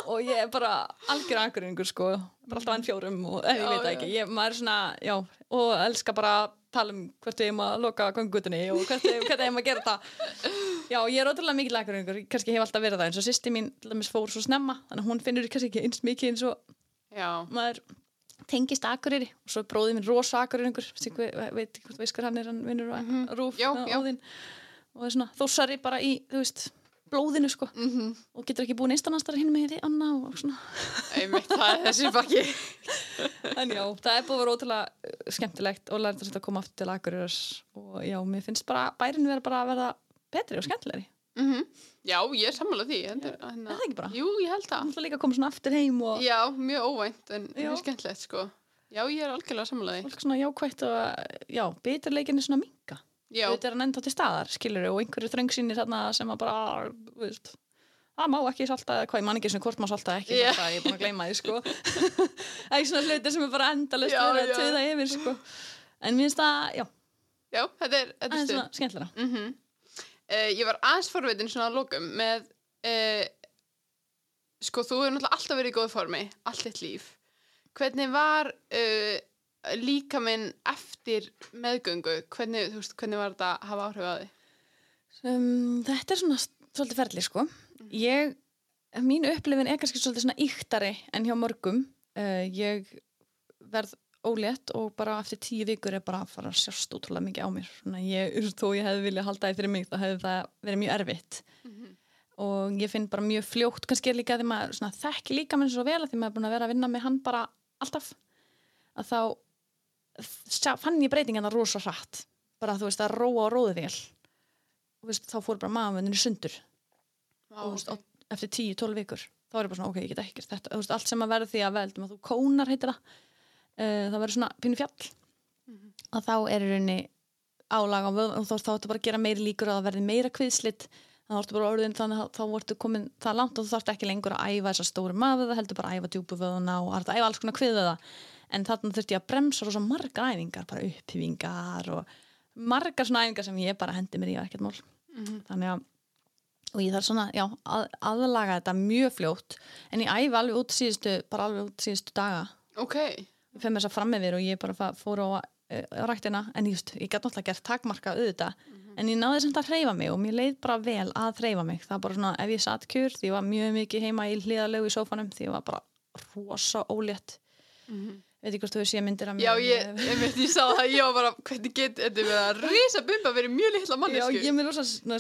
og ég er bara algjör Akureyringur sko, bara alltaf enn fjórum og eh, ég veit það ekki, ég, maður er svona já, og elska bara að tala um hvert erum að loka gangutinni og hvert erum að gera það já, ég er ótrúlega mikil Akureyringur, kannski hef alltaf verið það eins og sýsti mín fór svo snemma þannig að hún finnur kannski ekki eins mikið eins og Já, maður tengist Akureyri. Og svo bróðið minn rosa ég veit ekki hvort veist hver hann er hann vinnur á rúf Já, já. Óðinn. og er svona þósari bara í þú veist, blóðinu sko Mhm. og getur ekki búin einstanastar hinn með því Anna og svona einmitt, það er þessi bakki. en já, það er búið að vera ótrúlega uh, skemmtilegt og lærið að koma aftur til Akureyrar og já, mér finnst bara bærin vera bara að verða betri og skemmtilegri Mm Já, ég er sammála því. Er hérna- Er það ekki bara? Jú, ég held það. það er líka að koma svona aftur heim og Já, mjög óvænt en Já. mjög skemmtilegt, sko. Já, ég er algjörlega sammála því. fólk svona jákvætt og já, beturleikin er svona minga Já, þetta er hann enda til staðar, skilur og einhverju þröngsýnir þarna sem að bara veist, það má ekki salta eða hvað, ég man ekki sem hvort má salta ekki yeah. ég er búin að gleyma því, sko. Það er svona hluti sem er bara endalust að töða yfir, sko. En mér finnst það, já, já, þetta er, þetta er svona skemmtilega Mm ég var aðeins forvitin svona að lokum með uh, sko þú hefur náttúrulega alltaf verið í góð formi allt þitt líf. Hvernig var uh, líka minn eftir meðgöngu hvernig, veist, hvernig var þetta að hafa áhrif á þig? Um, þetta er svona svolítið ferli, sko. Ég, mín upplifin er kannski svolítið svona íktari en hjá mörgum. Uh, ég verð ólétt og bara eftir tíu vikur er bara að fara að sjást útrúlega mikið á mér. Svona ég, þó ég hefði viljað halda því fyrir mig þá hefði það verið mjög erfitt. Og ég finn bara mjög fljótt kannski líka því maður þekki líka minn svo vel að því maður er búin að vera að vinna með hann bara alltaf. Að þá fann ég breytingarna rosa hratt. Bara þú veist að róa og róði vel. Og veist, þá fór bara maðurinn sundur. Vá, og, veist, ok. og eftir 10-12 vikur þá er ég bara svona ok, ég get ekki gert þetta þú veist, allt sem að verður því að veldum að þú kónar heitir það uh, það verður svona pínu fjall. Að þá er í rauninni álag á vöðum og þá ertu bara að gera meiri líkur að það verði meira kviðslitt þá ertu bara orðin þannig að þá ertu komin það langt og þú þarft ekki lengur að æfa þessa stóru maður það heldur bara að æfa djúpu vöðuna og að æfa alls konar kviða en þarna þurfti ég að bremsa rosa margar æfingar bara upphyfingar og margar svona æfingar sem ég bara hendi mér í ekkert mál. Þannig að og ég þarf svona, já, að, aðlaga þetta mjög fljótt. En ég æfa alveg út síðustu, bara alveg út síðustu daga. Ok, ég fyrir mér að fram með þér og ég bara fór á uh, ræktina. En ég, just, ég gæti náttúrulega gert takmarka auðvitað. En ég náði samt að hreyfa mig og mér leið bara vel að hreyfa mig. Það bara svona ef ég satt kjur því ég var mjög mikið heima í hliðalegu í sófanum því ég var bara rosa ólétt veit ekki hvort þú hefur séð myndir af mér já ég, ég, ég, ég sá það ég var bara, hvernig get þetta verið að risa bumba verið mjög litla Já, mannesku ég er með rosa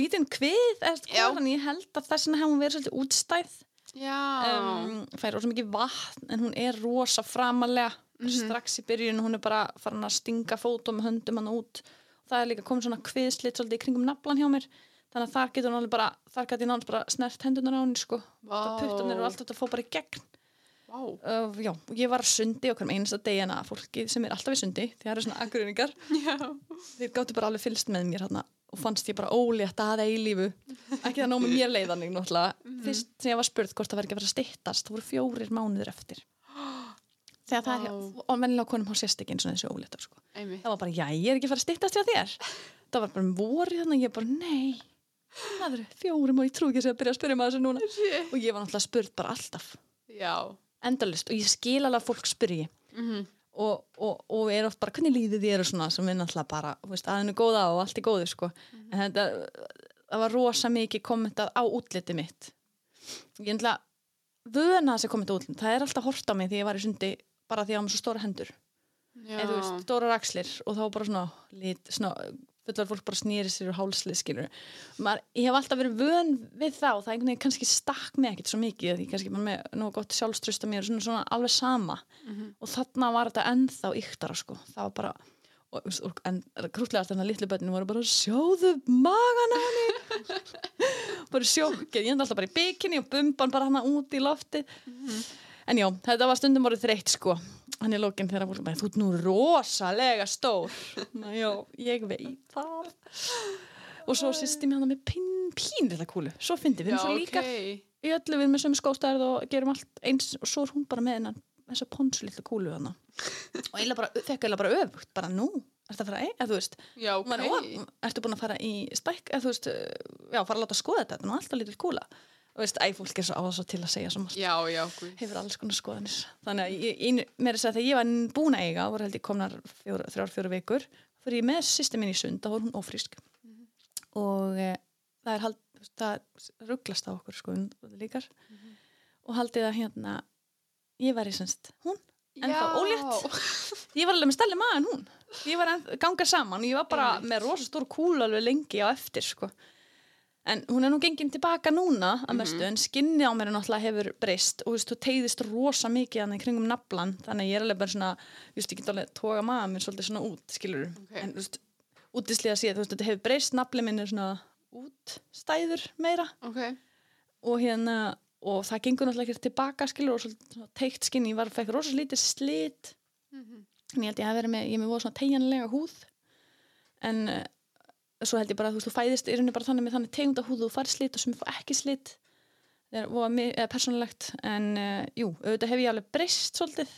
lítinn kvið Já. en ég held að þess hefur hún verið svolítið útstæð. Já, um, fær rosa mikið vatn en hún er rosa framalega strax í byrjun, hún er bara farin að stinga fótum höndum hann út. Það er líka komið svona kviðslit svolítið í kringum naflan hjá mér. Þannig að þar getur hún alveg bara þar getur ég náttúrulega bara snert hendunar á henni sko. Wow. puttanir og allt þetta fór bara í gegn vá, uh, já, og ég var að sundi okkur um einasta degina fólki sem er alltaf í sundi því það eru svona já. þeir gáttu bara alveg fylgst með mér hérna og fannst ég bara ólétt að eilífu ekki það nóg með mér leiðaning náttúrulega. Fyrst sem ég var spurð hvort það verði ekki að fara að styttast það voru fjórir mánuður eftir. Þegar það er, og mennilega konum há sérst ekki eins og þessi óléttar sko. það var bara, já, ég er ekki að fara að styttast hjá þér. Það var bara um voru þannig að ég bara, nei það eru fjórum og ég trú ekki að byrja að spyrja maður þessu núna. Og ég var náttúrulega spurð bara alltaf. Já endalist og ég skil alveg að fólk spyrji. Mhm, og, og, og er oft bara hvernig líðið þér? og svona sem er náttúrulega bara veist, aðeinu góða og allt er góðu sko. en þetta það var rosa mikið kommentað á útliti mitt. Ég ætla vöna þessi komment á útliti það er alltaf hort á mig því ég var í sundi bara því að ég var með svo stóra hendur. Eða þú veist, stóra rakslir og þá bara svona, lit, svona fullar fólk bara snýri sér úr hálslið skilur Maður, ég hef alltaf verið vön við það og það einhvern veginn kannski stakk mig ekkert svo mikið því kannski bara með nú gott sjálfströsta mér og svona, svona alveg sama. Og þarna var þetta ennþá yktara sko. Það var bara og, og, en krútlegast þarna litlu bönninu voru bara sjáðu magan á henni bara sjokkið, ég enda alltaf bara í bikini og bumban bara hana út í lofti en já, þetta var stundum voruð þreytt sko hann er lókin þegar fólk þú ert nú rosalega stór Ná, já, ég veit það og svo sýsti mér hann með pín, pínrilla kúlu svo fyndi við Já, svo ok. líkar í öllu við með sömu skóstærð og gerum allt eins og svo er hún bara með hennan þessa ponsu lilla kúlu hann og eiginlega bara, þekka eiginlega bara öfugt bara nú, ertu að fara eða þú veist Já, ok. okay. og, ertu búin að fara í stæk eða þú veist, já, fara að láta skoða þetta þetta er nú alltaf lítil kúla og veist, æ, fólk er svo á svo til að segja svo margt. Já, já, hefur alls konar skoðanir. Þannig að ég, ég, mér er að segja þegar ég var búin að eiga voru held ég komnar fjór, þrjár, fjóru vikur fyrir ég með sýsti minn í sund þá voru hún ófrísk. Og e, það er hald, það rugglast á okkur sko líkar. Og haldið að hérna ég var í semst hún en þá ólétt. Ég var alveg með stærli maður en hún. Ég var að ganga saman ég var bara með rosa stór kúla alveg lengi á eftir sko en hún er nú gengin tilbaka núna að mestu en skinni á mér er náttúrulega hefur breyst og þú veist, þú tegðist rosa mikið hann í kringum naflan þannig ég er alveg bara svona þú veist, ég get alveg toga maður mér svolítið svona út skilur Ok. en þú veist, útislega séð, þú veist, þetta hefur breyst nafli minn er svona útstæður meira. Ok, og hérna og það gengur náttúrulega ekki tilbaka skilur og svolítið teikt skinni, ég var fekk rosa lítið slit. Mhm. en ég held ég að vera með, ég með svo held ég bara að þú þú fæðist í rauninni bara þannig með þannig tegunda húð og þú fær slit og sem fá ekki slit. Það er eða persónulegt en uh, jú, auðvitað hef ég alveg breyst svolítið.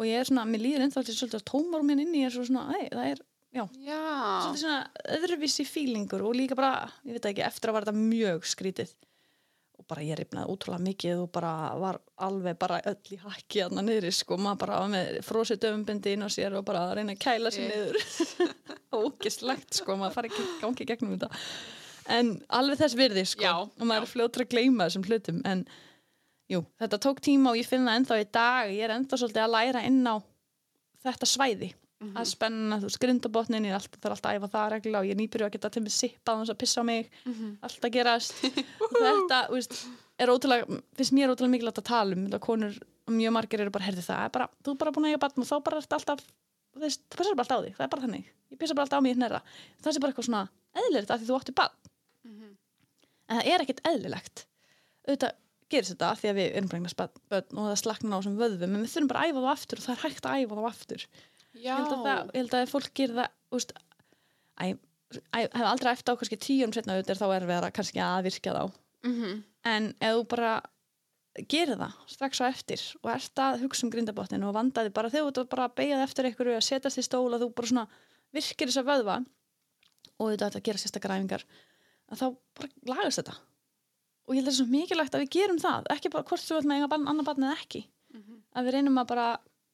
Og ég er svona, mér líður ennþá til svolítið að tómar mér inni, ég er svo svona, ei, það er já, já. svolítið svona öðruvísi fílingur og líka bara, ég veit ekki, eftir að var þetta mjög skrítið bara ég rifnaði ótrúlega mikið og bara var alveg bara öll í hakki aðna niðri sko, maður bara var með frósið döfumbindi inn á sér og bara að reyna að kæla sér niður. Ógislegt sko, maður fari ekki gangi gegnum þetta. En alveg þess virði sko. Já, og maður já. er fljótur að gleyma þessum hlutum. En jú, þetta tók tíma og ég finna ennþá í dag, ég er ennþá svolítið að læra inn á þetta svæði Mhm. að spenna, þú veist, grindabotnin ég er alltaf, er alltaf að æfa það reglulega og ég er nýbyrju að geta til mig sippað hans að pissa á mig Mhm. allt að gerast og þetta, þú veist, er ótrúlega finnst mér ótrúlega mikilvægt að tala um þetta konur, mjög margir eru bara, herði það er bara, þú er bara búin að eiga batn og þá bara ertu alltaf þú veist, þú pissar bara alltaf á þig, það er bara þannig ég pissa bara alltaf á mig hnerra, það sé bara eitthvað svona eðlilegt að því þú átti batn Mhm. en það er ekkert eðlilegt auðvitað gerist þetta því að við eignast börn og það slakna á þessum vöðvum en við þurfum bara að æfa þá aftur og það er hægt að æfa þá aftur. Ég held að, það, ég held að fólk gerir það úst, æ, æ, hef aldrei eftir á kannski tíum setna auðvitað þá er verið að kannski að virka þá Mhm. en ef þú bara gerir það strax á eftir og ert að hugsa um grindabotnin og vandaði bara þegar þú bara að beigja eftir einhverju að setjast í stól og þú bara svona virkir þess að vöðva og auðvitað að gera sérstakar æfingar að þá bara lagast þetta og ég held að það er svo mikilvægt að við gerum það ekki bara hvort þú vilt með barn, annar barn eða ekki Mhm. að við reynum að bara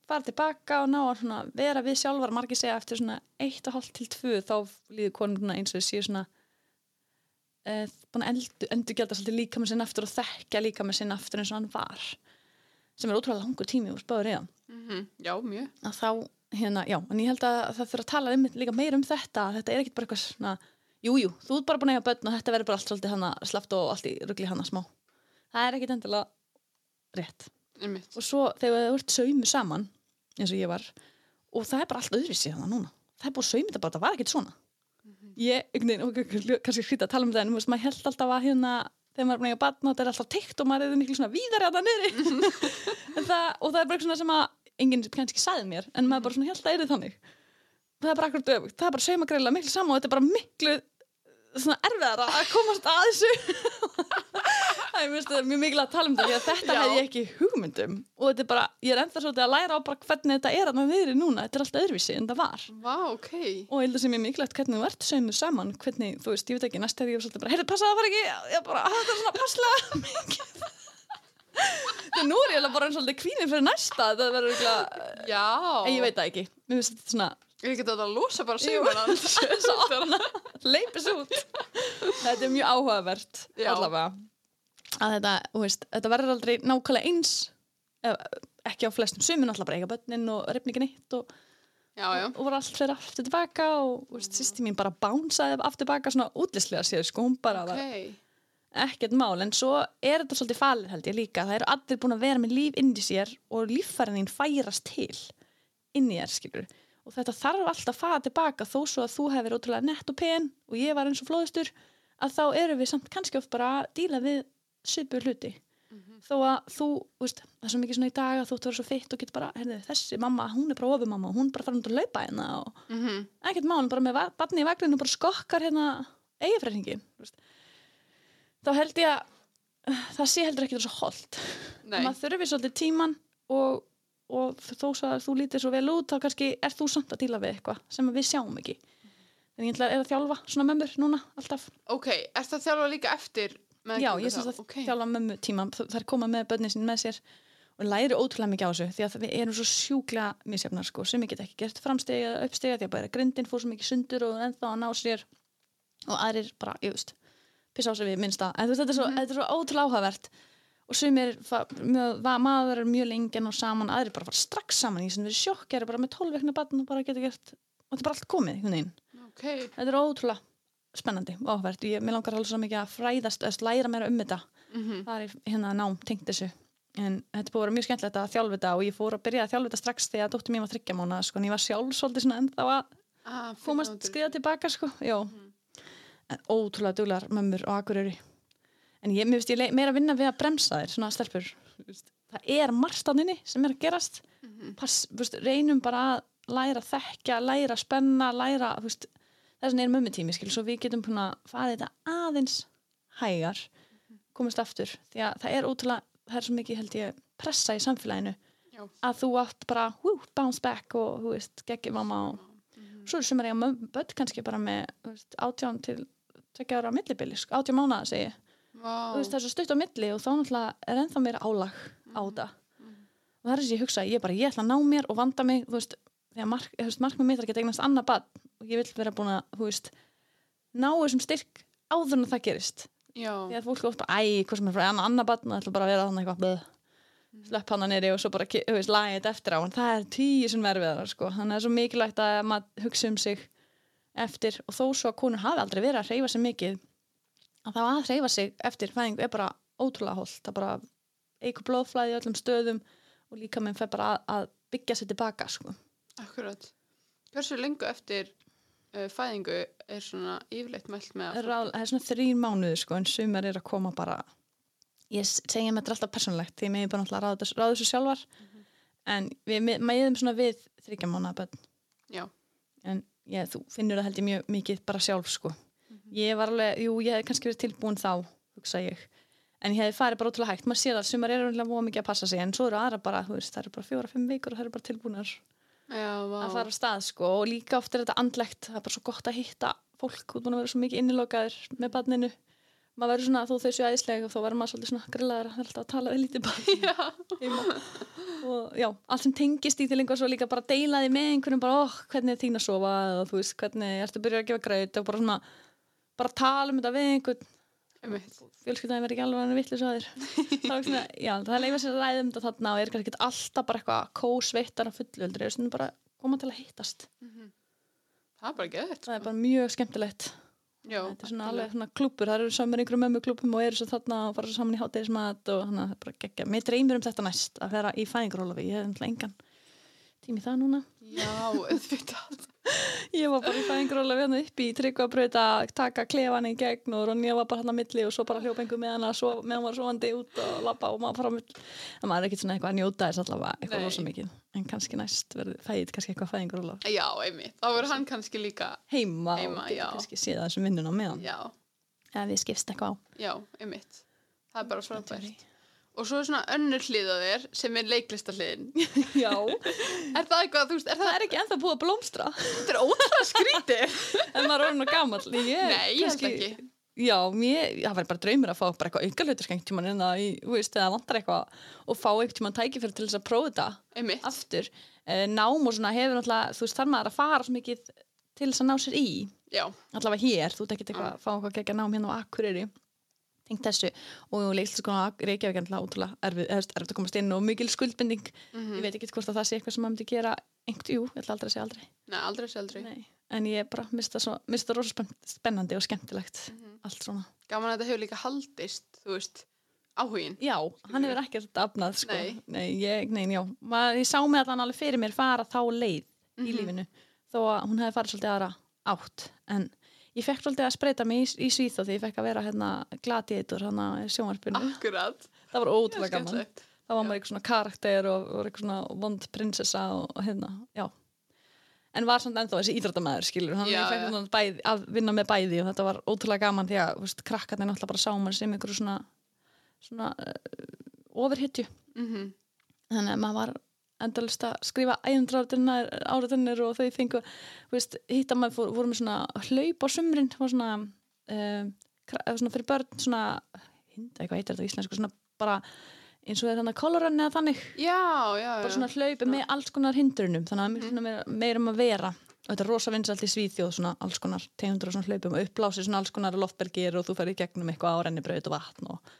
fara tilbaka og ná að vera við sjálfar margir segja eftir svona 1,5 til 2 þá líður konur svona eins og séu svona uh, búin að endur, endurgelda svolítið líka með sinn aftur og þekka líka með sinn aftur eins og hann var sem er ótrúlega langur tími úr spáður í það Mhm. Já, mjög. að þá, hérna, já, en ég held að það fyrir að tala um, líka meira um þetta þetta er ekkit bara eitthvað svona, jújú jú, þú ert bara búin að eiga börn og þetta verður bara allt svolítið hana slaft og allt í rugli hana smá það er ekkit endilega rétt Einmitt. og svo þegar þú ert saumu saman eins og ég var. Og það er bara allt öðruvísi þannig núna. Það er búið þetta bara, það var ekkit svona. Ég, einhvern veginn, og kannski skrýta að tala um það en veist, maður held alltaf að hérna þegar maður er búin að og þetta er alltaf teikt og maður er miklu svona víðari að það það, og það er bara svona sem að enginn kannski sagði mér, en maður bara svona held að er þannig. Það er bara akkur döfugt, það er bara saumagreila miklu saman og þetta er bara miklu svona erfiðara að komast að þessu það er mjög, mjög mikilvægt að tala um þetta þetta Já. hef ég ekki hugmyndum og þetta er bara, ég er ennþá svolítið að læra á hvernig þetta er að maður viðri núna, þetta er alltaf öðruvísi en það var Vá, ok. og ég held að sem er mikilvægt hvernig þú ert saumu saman hvernig, þú veist, ég veit ekki, næst þegar ég svolítið bara heyrðu, passa það var ekki, ég bara, "Ah, þetta er svona passlega mikið þegar nú er ég alveg bara eins og svolítið kvínir fyrir næsta þetta verður Já. en ég veit það ekki mér finnst þetta svona, Geti þetta að losa bara opna leipis út. Þetta er mjög áhugavert Já. allavega. Að þetta, þú veist, þetta verður aldrei nákvæmlega eins ef, ekki á flestum sumin alltaf bara eiga börnin og reyfningin eitt og, Já, já. og var allt fyrir aftur tilbaka og veist, sýsti mín bara bánsaði aftur tilbaka svona útlýslega sér sko, hún bara var Ok. ekkert mál. En svo er þetta svolítið falið held ég líka. Það eru allir búin að vera með líf inn í sér og líffærin þín færast til inn í þér skilur og þetta þarf alltaf að fara tilbaka þó svo að þú hefur ótrúlega nett og pen og ég var eins og flóðustur að þá eru við samt kannski oft bara að díla við svipu hluti þó að þú, veist, það er svo mikið svona í dag að þú ert að vera svo fitt og getur bara, herðu, þessi mamma, hún er bara ofumamma og hún bara farin út að laupa hérna og Mhm. ekkert mál, bara með barni í vagninu og bara skokkar hérna eigifræðingin þá held ég að það sé heldur ekki holdt Nei. maður þurfi svolítið tíman og, og þó að þú lítir svo vel út þá kannski er þú samt að díla við eitthvað sem við sjáum ekki. En ég ætla að þjálfa svona mömmur núna alltaf. Ok, er það þjálfa líka eftir já, ég þá? að Ok. þjálfa mömmu tíma það er koma með börnin sín með sér og læri ótrúlega mikið á þessu því að við erum svo sjúklega misjafnar sko, sem ég get ekki gert. Framstega eða uppstega því að bara grindin fór svo mikið sundur og ennþá að ná sér og aðrir bara, ég veist pissa á sig við minnsta, en þetta er svo, þetta er svo ótrúlega áhugavert og sumir maður er mjög lengi og saman, aðrir bara fara strax saman. Í sem verið sjokk, eru bara með 12 vekna barn og bara getur gert, og þetta er bara allt komið einhvern veginn. Ok, þetta er ótrúlega spennandi og áhugavert, ég, mér langar alveg svo mikið að fræðast eða læra meira um þetta. Mhm. það er hérna nám tengt þessu. En þetta er búið að vera mjög skemmtilegt að þjálfa þetta og ég fór að byrja að þjálfa þetta strax þegar dóttir mín var þryggja mánu sko, en ég var sjálf svolítið svona ennþá að ah, komast skriða tilbaka sko, já. En ótrúlega duglegar mömmur og akureyri en ég, mér finnst ég meira að vinna við að bremsa þér, svona stelpur. Það er marstaninni sem er að gerast. Pass, þú veist, reynum bara að læra að þekkja, læra að spenna læra, veist, þess vegna er mömmutími svo við getum búin að fara þetta aðeins hægar komast aftur, því að það er ótrúlega það er svo mikið held ég pressa í samfélaginu Já. að þú átt bara whoo, bounce back og þú veist, geggi mamma og svo er sem er ég að börn kannski bara með veist, átján til tvekja ára millibili, sko, átján mánuða segi Þú veist, það er svo stutt á milli og þá náttúrulega er ennþá meira álag á þetta. og það er þess að ég hugsa, ég bara, ég ætla að ná mér og vanda mig, þú veist, þegar mark, veist, markmið mitt er að geta eignast annað bad og ég vil vera búin að, þú veist ná þessum styrk áður en það gerist. Já, því að fólk er oft bara, æ, hvað sem er frá annað barn, það ætla bara að vera þannig eitthvað blöð, slepp hana nýri og svo bara, þú veist, lagið þetta eftir á. En það er tíu sem það, sko. Þannig að það er svo mikilvægt að maður hugsa um sig eftir. Og þó svo að konur hafi aldrei verið að hreyfa sig mikið að það að hreyfa sig eftir fæðingu er bara ótrúlega holdt, það bara eigur blóðflæði í öllum stöðum og líka minn fer bara að, að byggja sér tilbaka, sko. Akkurat. Hversu lengu eftir uh, fæðingu er svona yfirleitt mælt með að Ráð, það er svona þrýr mánuði sko en sumar er að koma bara ég segja með þetta alltaf persónulegt því mig er bara náttúrulega ráða þessu- ráða þessu sjálfar. En við meðum svona við þryggja mánuða bönn Já, en ég, þú finnur það held ég mjög mikið bara sjálf sko ég var alveg, jú ég hef kannski verið tilbúin þá hugsa ég. En ég hef farið bara ótrúlega hægt, maður sér það sumar eru alveg mikið að passa sig en svo eru aðra bara, þú veist, það eru bara fjóra, fimm vikur og það eru bara tilbúinar að fara á stað sko. Og líka oft er þetta andlegt það er bara svo gott að hitta fólk. Að vera svo mikið innilokaður með barninu. Maður verður svona, þó þau séu æðislega og þá verður maður svolítið svona grillaður að alltaf að tala við lítið heima. Og já, allt sem tengist í til einhver svo líka bara deila því með einhverjum bara, óh, hvernig er þín að sofa? Og þú veist, hvernig ertu að byrja að gefa graut? Og bara svona, bara tala um þetta við einhvern. Fjölskyldaði verið ekki alveg hann vitlis að þér. Er það leifa sér að ræða um þetta þarna og er kannski ekki alltaf bara eitthvað kósveittar af fullu, heldur, er svona bara koma til að hittast. Það er bara geðvægt. það er bara mjög skemmtilegt. Já, þetta er svona alveg svona klúpur, það eru samar einhverjum mömmu klúpum og eru svo þarna og fara svo saman í hátegismat og þannig að það er bara geggja mér dreymir um þetta næst að vera í fæðingarólafi ég hef náttúrulega engan tími það núna? Já, auðvitað. ég var bara í fæðingarólafi hann upp í tryggvabraut að taka klefan í gegn og Ronja var bara hann að milli og svo bara hljópa einhver með hann að svo, með hann var svoandi út og lappa og maður fara á milli. En maður er ekkert svona eitthvað að njóta þess allavega eitthvað rosa mikið. En kannski næst verður fæðið kannski eitthvað fæðingarólafi Já, einmitt. Þá verður hann kannski líka, heima, Heima, og getur kannski séð það sem vinnun á meðan. Já, eða við skipst eitthvað á. Já, einmitt. Það er bara frábært. Og svo er svona önnur hlið á þér sem er leiklistahliðin. já Er það eitthvað, þú veist, er það, það er ekki ennþá búið að blómstra þetta er ótrúlega skrítið. en maður er orðin og gamall ég, Nei, ég held ekki. já, mér, það væri bara draumur að fá bara eitthvað aukalutur skengt tíman en það, þú veist, eða vantar eitthvað og fá einhvern tíman tækifæri til þess að prófa þetta Einmitt. aftur, Eh, nám og svona hefur náttúrulega, þú veist, þarf maður að fara svo mikið til þess að ná sér í Já, allavega hér, þú ert ekkert eitthvað að fá eitthvað gegja nám hérna á Akureyri tengt þessu og leiklistaskóla Reykjavík er ótrúlega erfið, erfið, að komast inn og mikil skuldbinding ég veit ekki hvort að það sé eitthvað sem maður myndi gera einhvern, jú, ég ætla aldrei að segja aldrei nei, aldrei sé aldrei. Nei, en ég bara mista svo, mista rosa spenn, spennandi og skemmtilegt allt svona. Gaman að þetta hefur líka haldist, þú veist, áhugin. Já, hann hefur ekkert afnað sko. Nei. ég, nei, já. Maður, ég sá mig allan alveg fyrir mér fara þá leið í lífinu þó að hún hefði farið svolítið aðra átt en ég fekk svolítið að spreita mig í, í Svíþó því ég fekk að vera hérna gladiðitur hérna sjónvarpinu. Akkurat. það var ótrúlega gaman. Skemmtilegt. það var maður eitthvað svona karakter og, og eitthvað svona vond prinsessa og, og hérna, já. En var samt ennþá þessi íþróttamæður skilur hann Já, ég fekk já. svona bæði, að vinna með bæði og þetta var ótrúlega gaman því að veist, krakkarnir náttúrulega bara sá maður sem einhverju svona svona uh, ofurhytju Mm þannig að maður var endalist að skrifa æðundráðunar áraðunir og þau fengu veist, hitta maður fór, voru með svona hlaup á sumrin svona, um, svona fyrir börn svona, eitthvað heitir þetta á íslensku svona bara eins og er þannig kolorann eða þannig. Já, já, bara svona hlaupi með alls konar hindrunum þannig að svona meira, meira um að vera. Og þetta er rosa vinsalt í Svíþjóð svona alls konar tegundur og svona hlaupum og uppblási svona alls konar loftbergir og þú ferði í gegnum eitthvað á rennibraut og vatn og,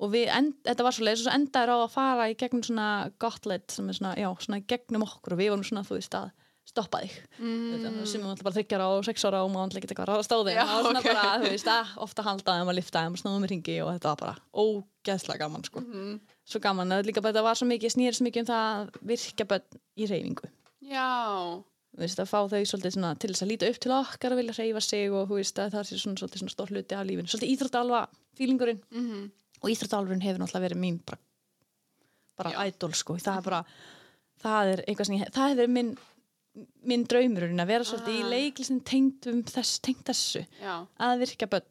og við, end, þetta var svo leið og svo endaður á að fara í gegnum svona gotlet sem er svona, já, svona gegnum okkur. Og við vorum svona, þú veist, að stoppa þig. Mm. sem við alltaf bara þryggjar á og sex ára og maður ekki eitthvað ráða stóði og svona ok. bara, þú veist, að ofta halda þeim að lifta þeim og snúðum í ringi og þetta var bara ógeðslega gaman, sko. Mhm. svo gaman, er líka bara, þetta var svo mikið snýr svo mikið um það að virka börn í reyfingu Já, þú veist, að fá þau svolítið svona til þess að líta upp til okkar að vilja reyfa sig og þú veist að það er svona, svolítið svona stór hluti af lífinu. Svolítið íþróttalva fílingurinn mm og íþróttalvurinn hefur náttúrulega verið mín bara, bara idol sko, það er bara það er eitthvað sem ég, það hefur verið minn minn draumurinn að vera svolítið í Ah. leiklistin tengt um þess, tengt þessu já. að virka börn,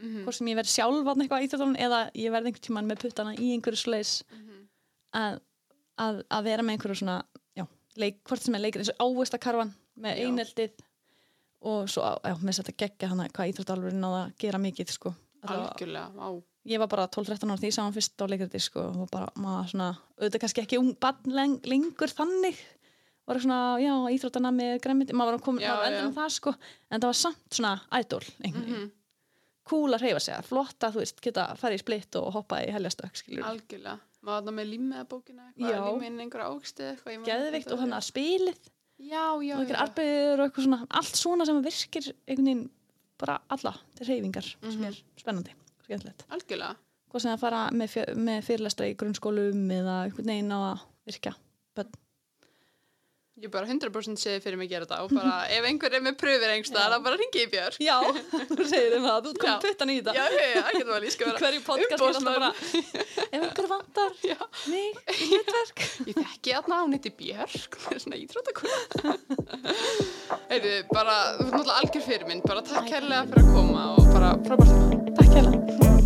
Mm hvort sem ég verði sjálf þarna eitthvað íþróttalvun eða ég verði einhvern tímann með puttana í einhverju slæs Mhm. að, að, að vera með einhverju svona já, leik, hvort sem er leikir eins og ávistakarfan með eineldið og svo, á- já, með þetta geggja hana hvað íþróttalvurinn á að gera mikið sko. Algjörlega, vá. Ég var bara 12-13 ára því hann fyrst á leikriti sko, og bara maður svona, auðvitað kannski ekki ung barn leng, lengur þannig var svona, já, íþróttana með græmiti maður var komin, var endur já. um það sko en það var samt svona idol Mm cool að reyfa sig flott að þú veist, geta farið í splitt og hoppa í heljastökk, Algjörlega. Maður þarna með límmiða bókina eitthvað, Já. límmiðin einhverja ekki geðvikt og þannig að spilið Já, já, og einhver já. arbegur og eitthvað svona allt svona sem virkir einhvern veginn bara alla til reyfingar sem Mhm. er spennandi, skemmtilegt Algjörlega. hvað sem að fara með, með fyrirlestra í grunnskólum eða einhvern veginn á að virka börn Ég bara 100% segi fyrir mig að gera þetta og bara ef einhver er með pröfur einhverstað, þá bara ringi í Björk. Já, þú segir um það, þú komið puttan í þetta. Já, já, já, ekki það var líka Í hverju podcast er alltaf bara Ef einhver vantar mig í hlutverk. Ég þekki þarna, hún heiti Björk, hún er svona íþróttakona. Heyrðu, bara, þú ert náttúrulega algjör fyrir minn, bara takk kærlega fyrir að koma og bara frábært. Takk hérlega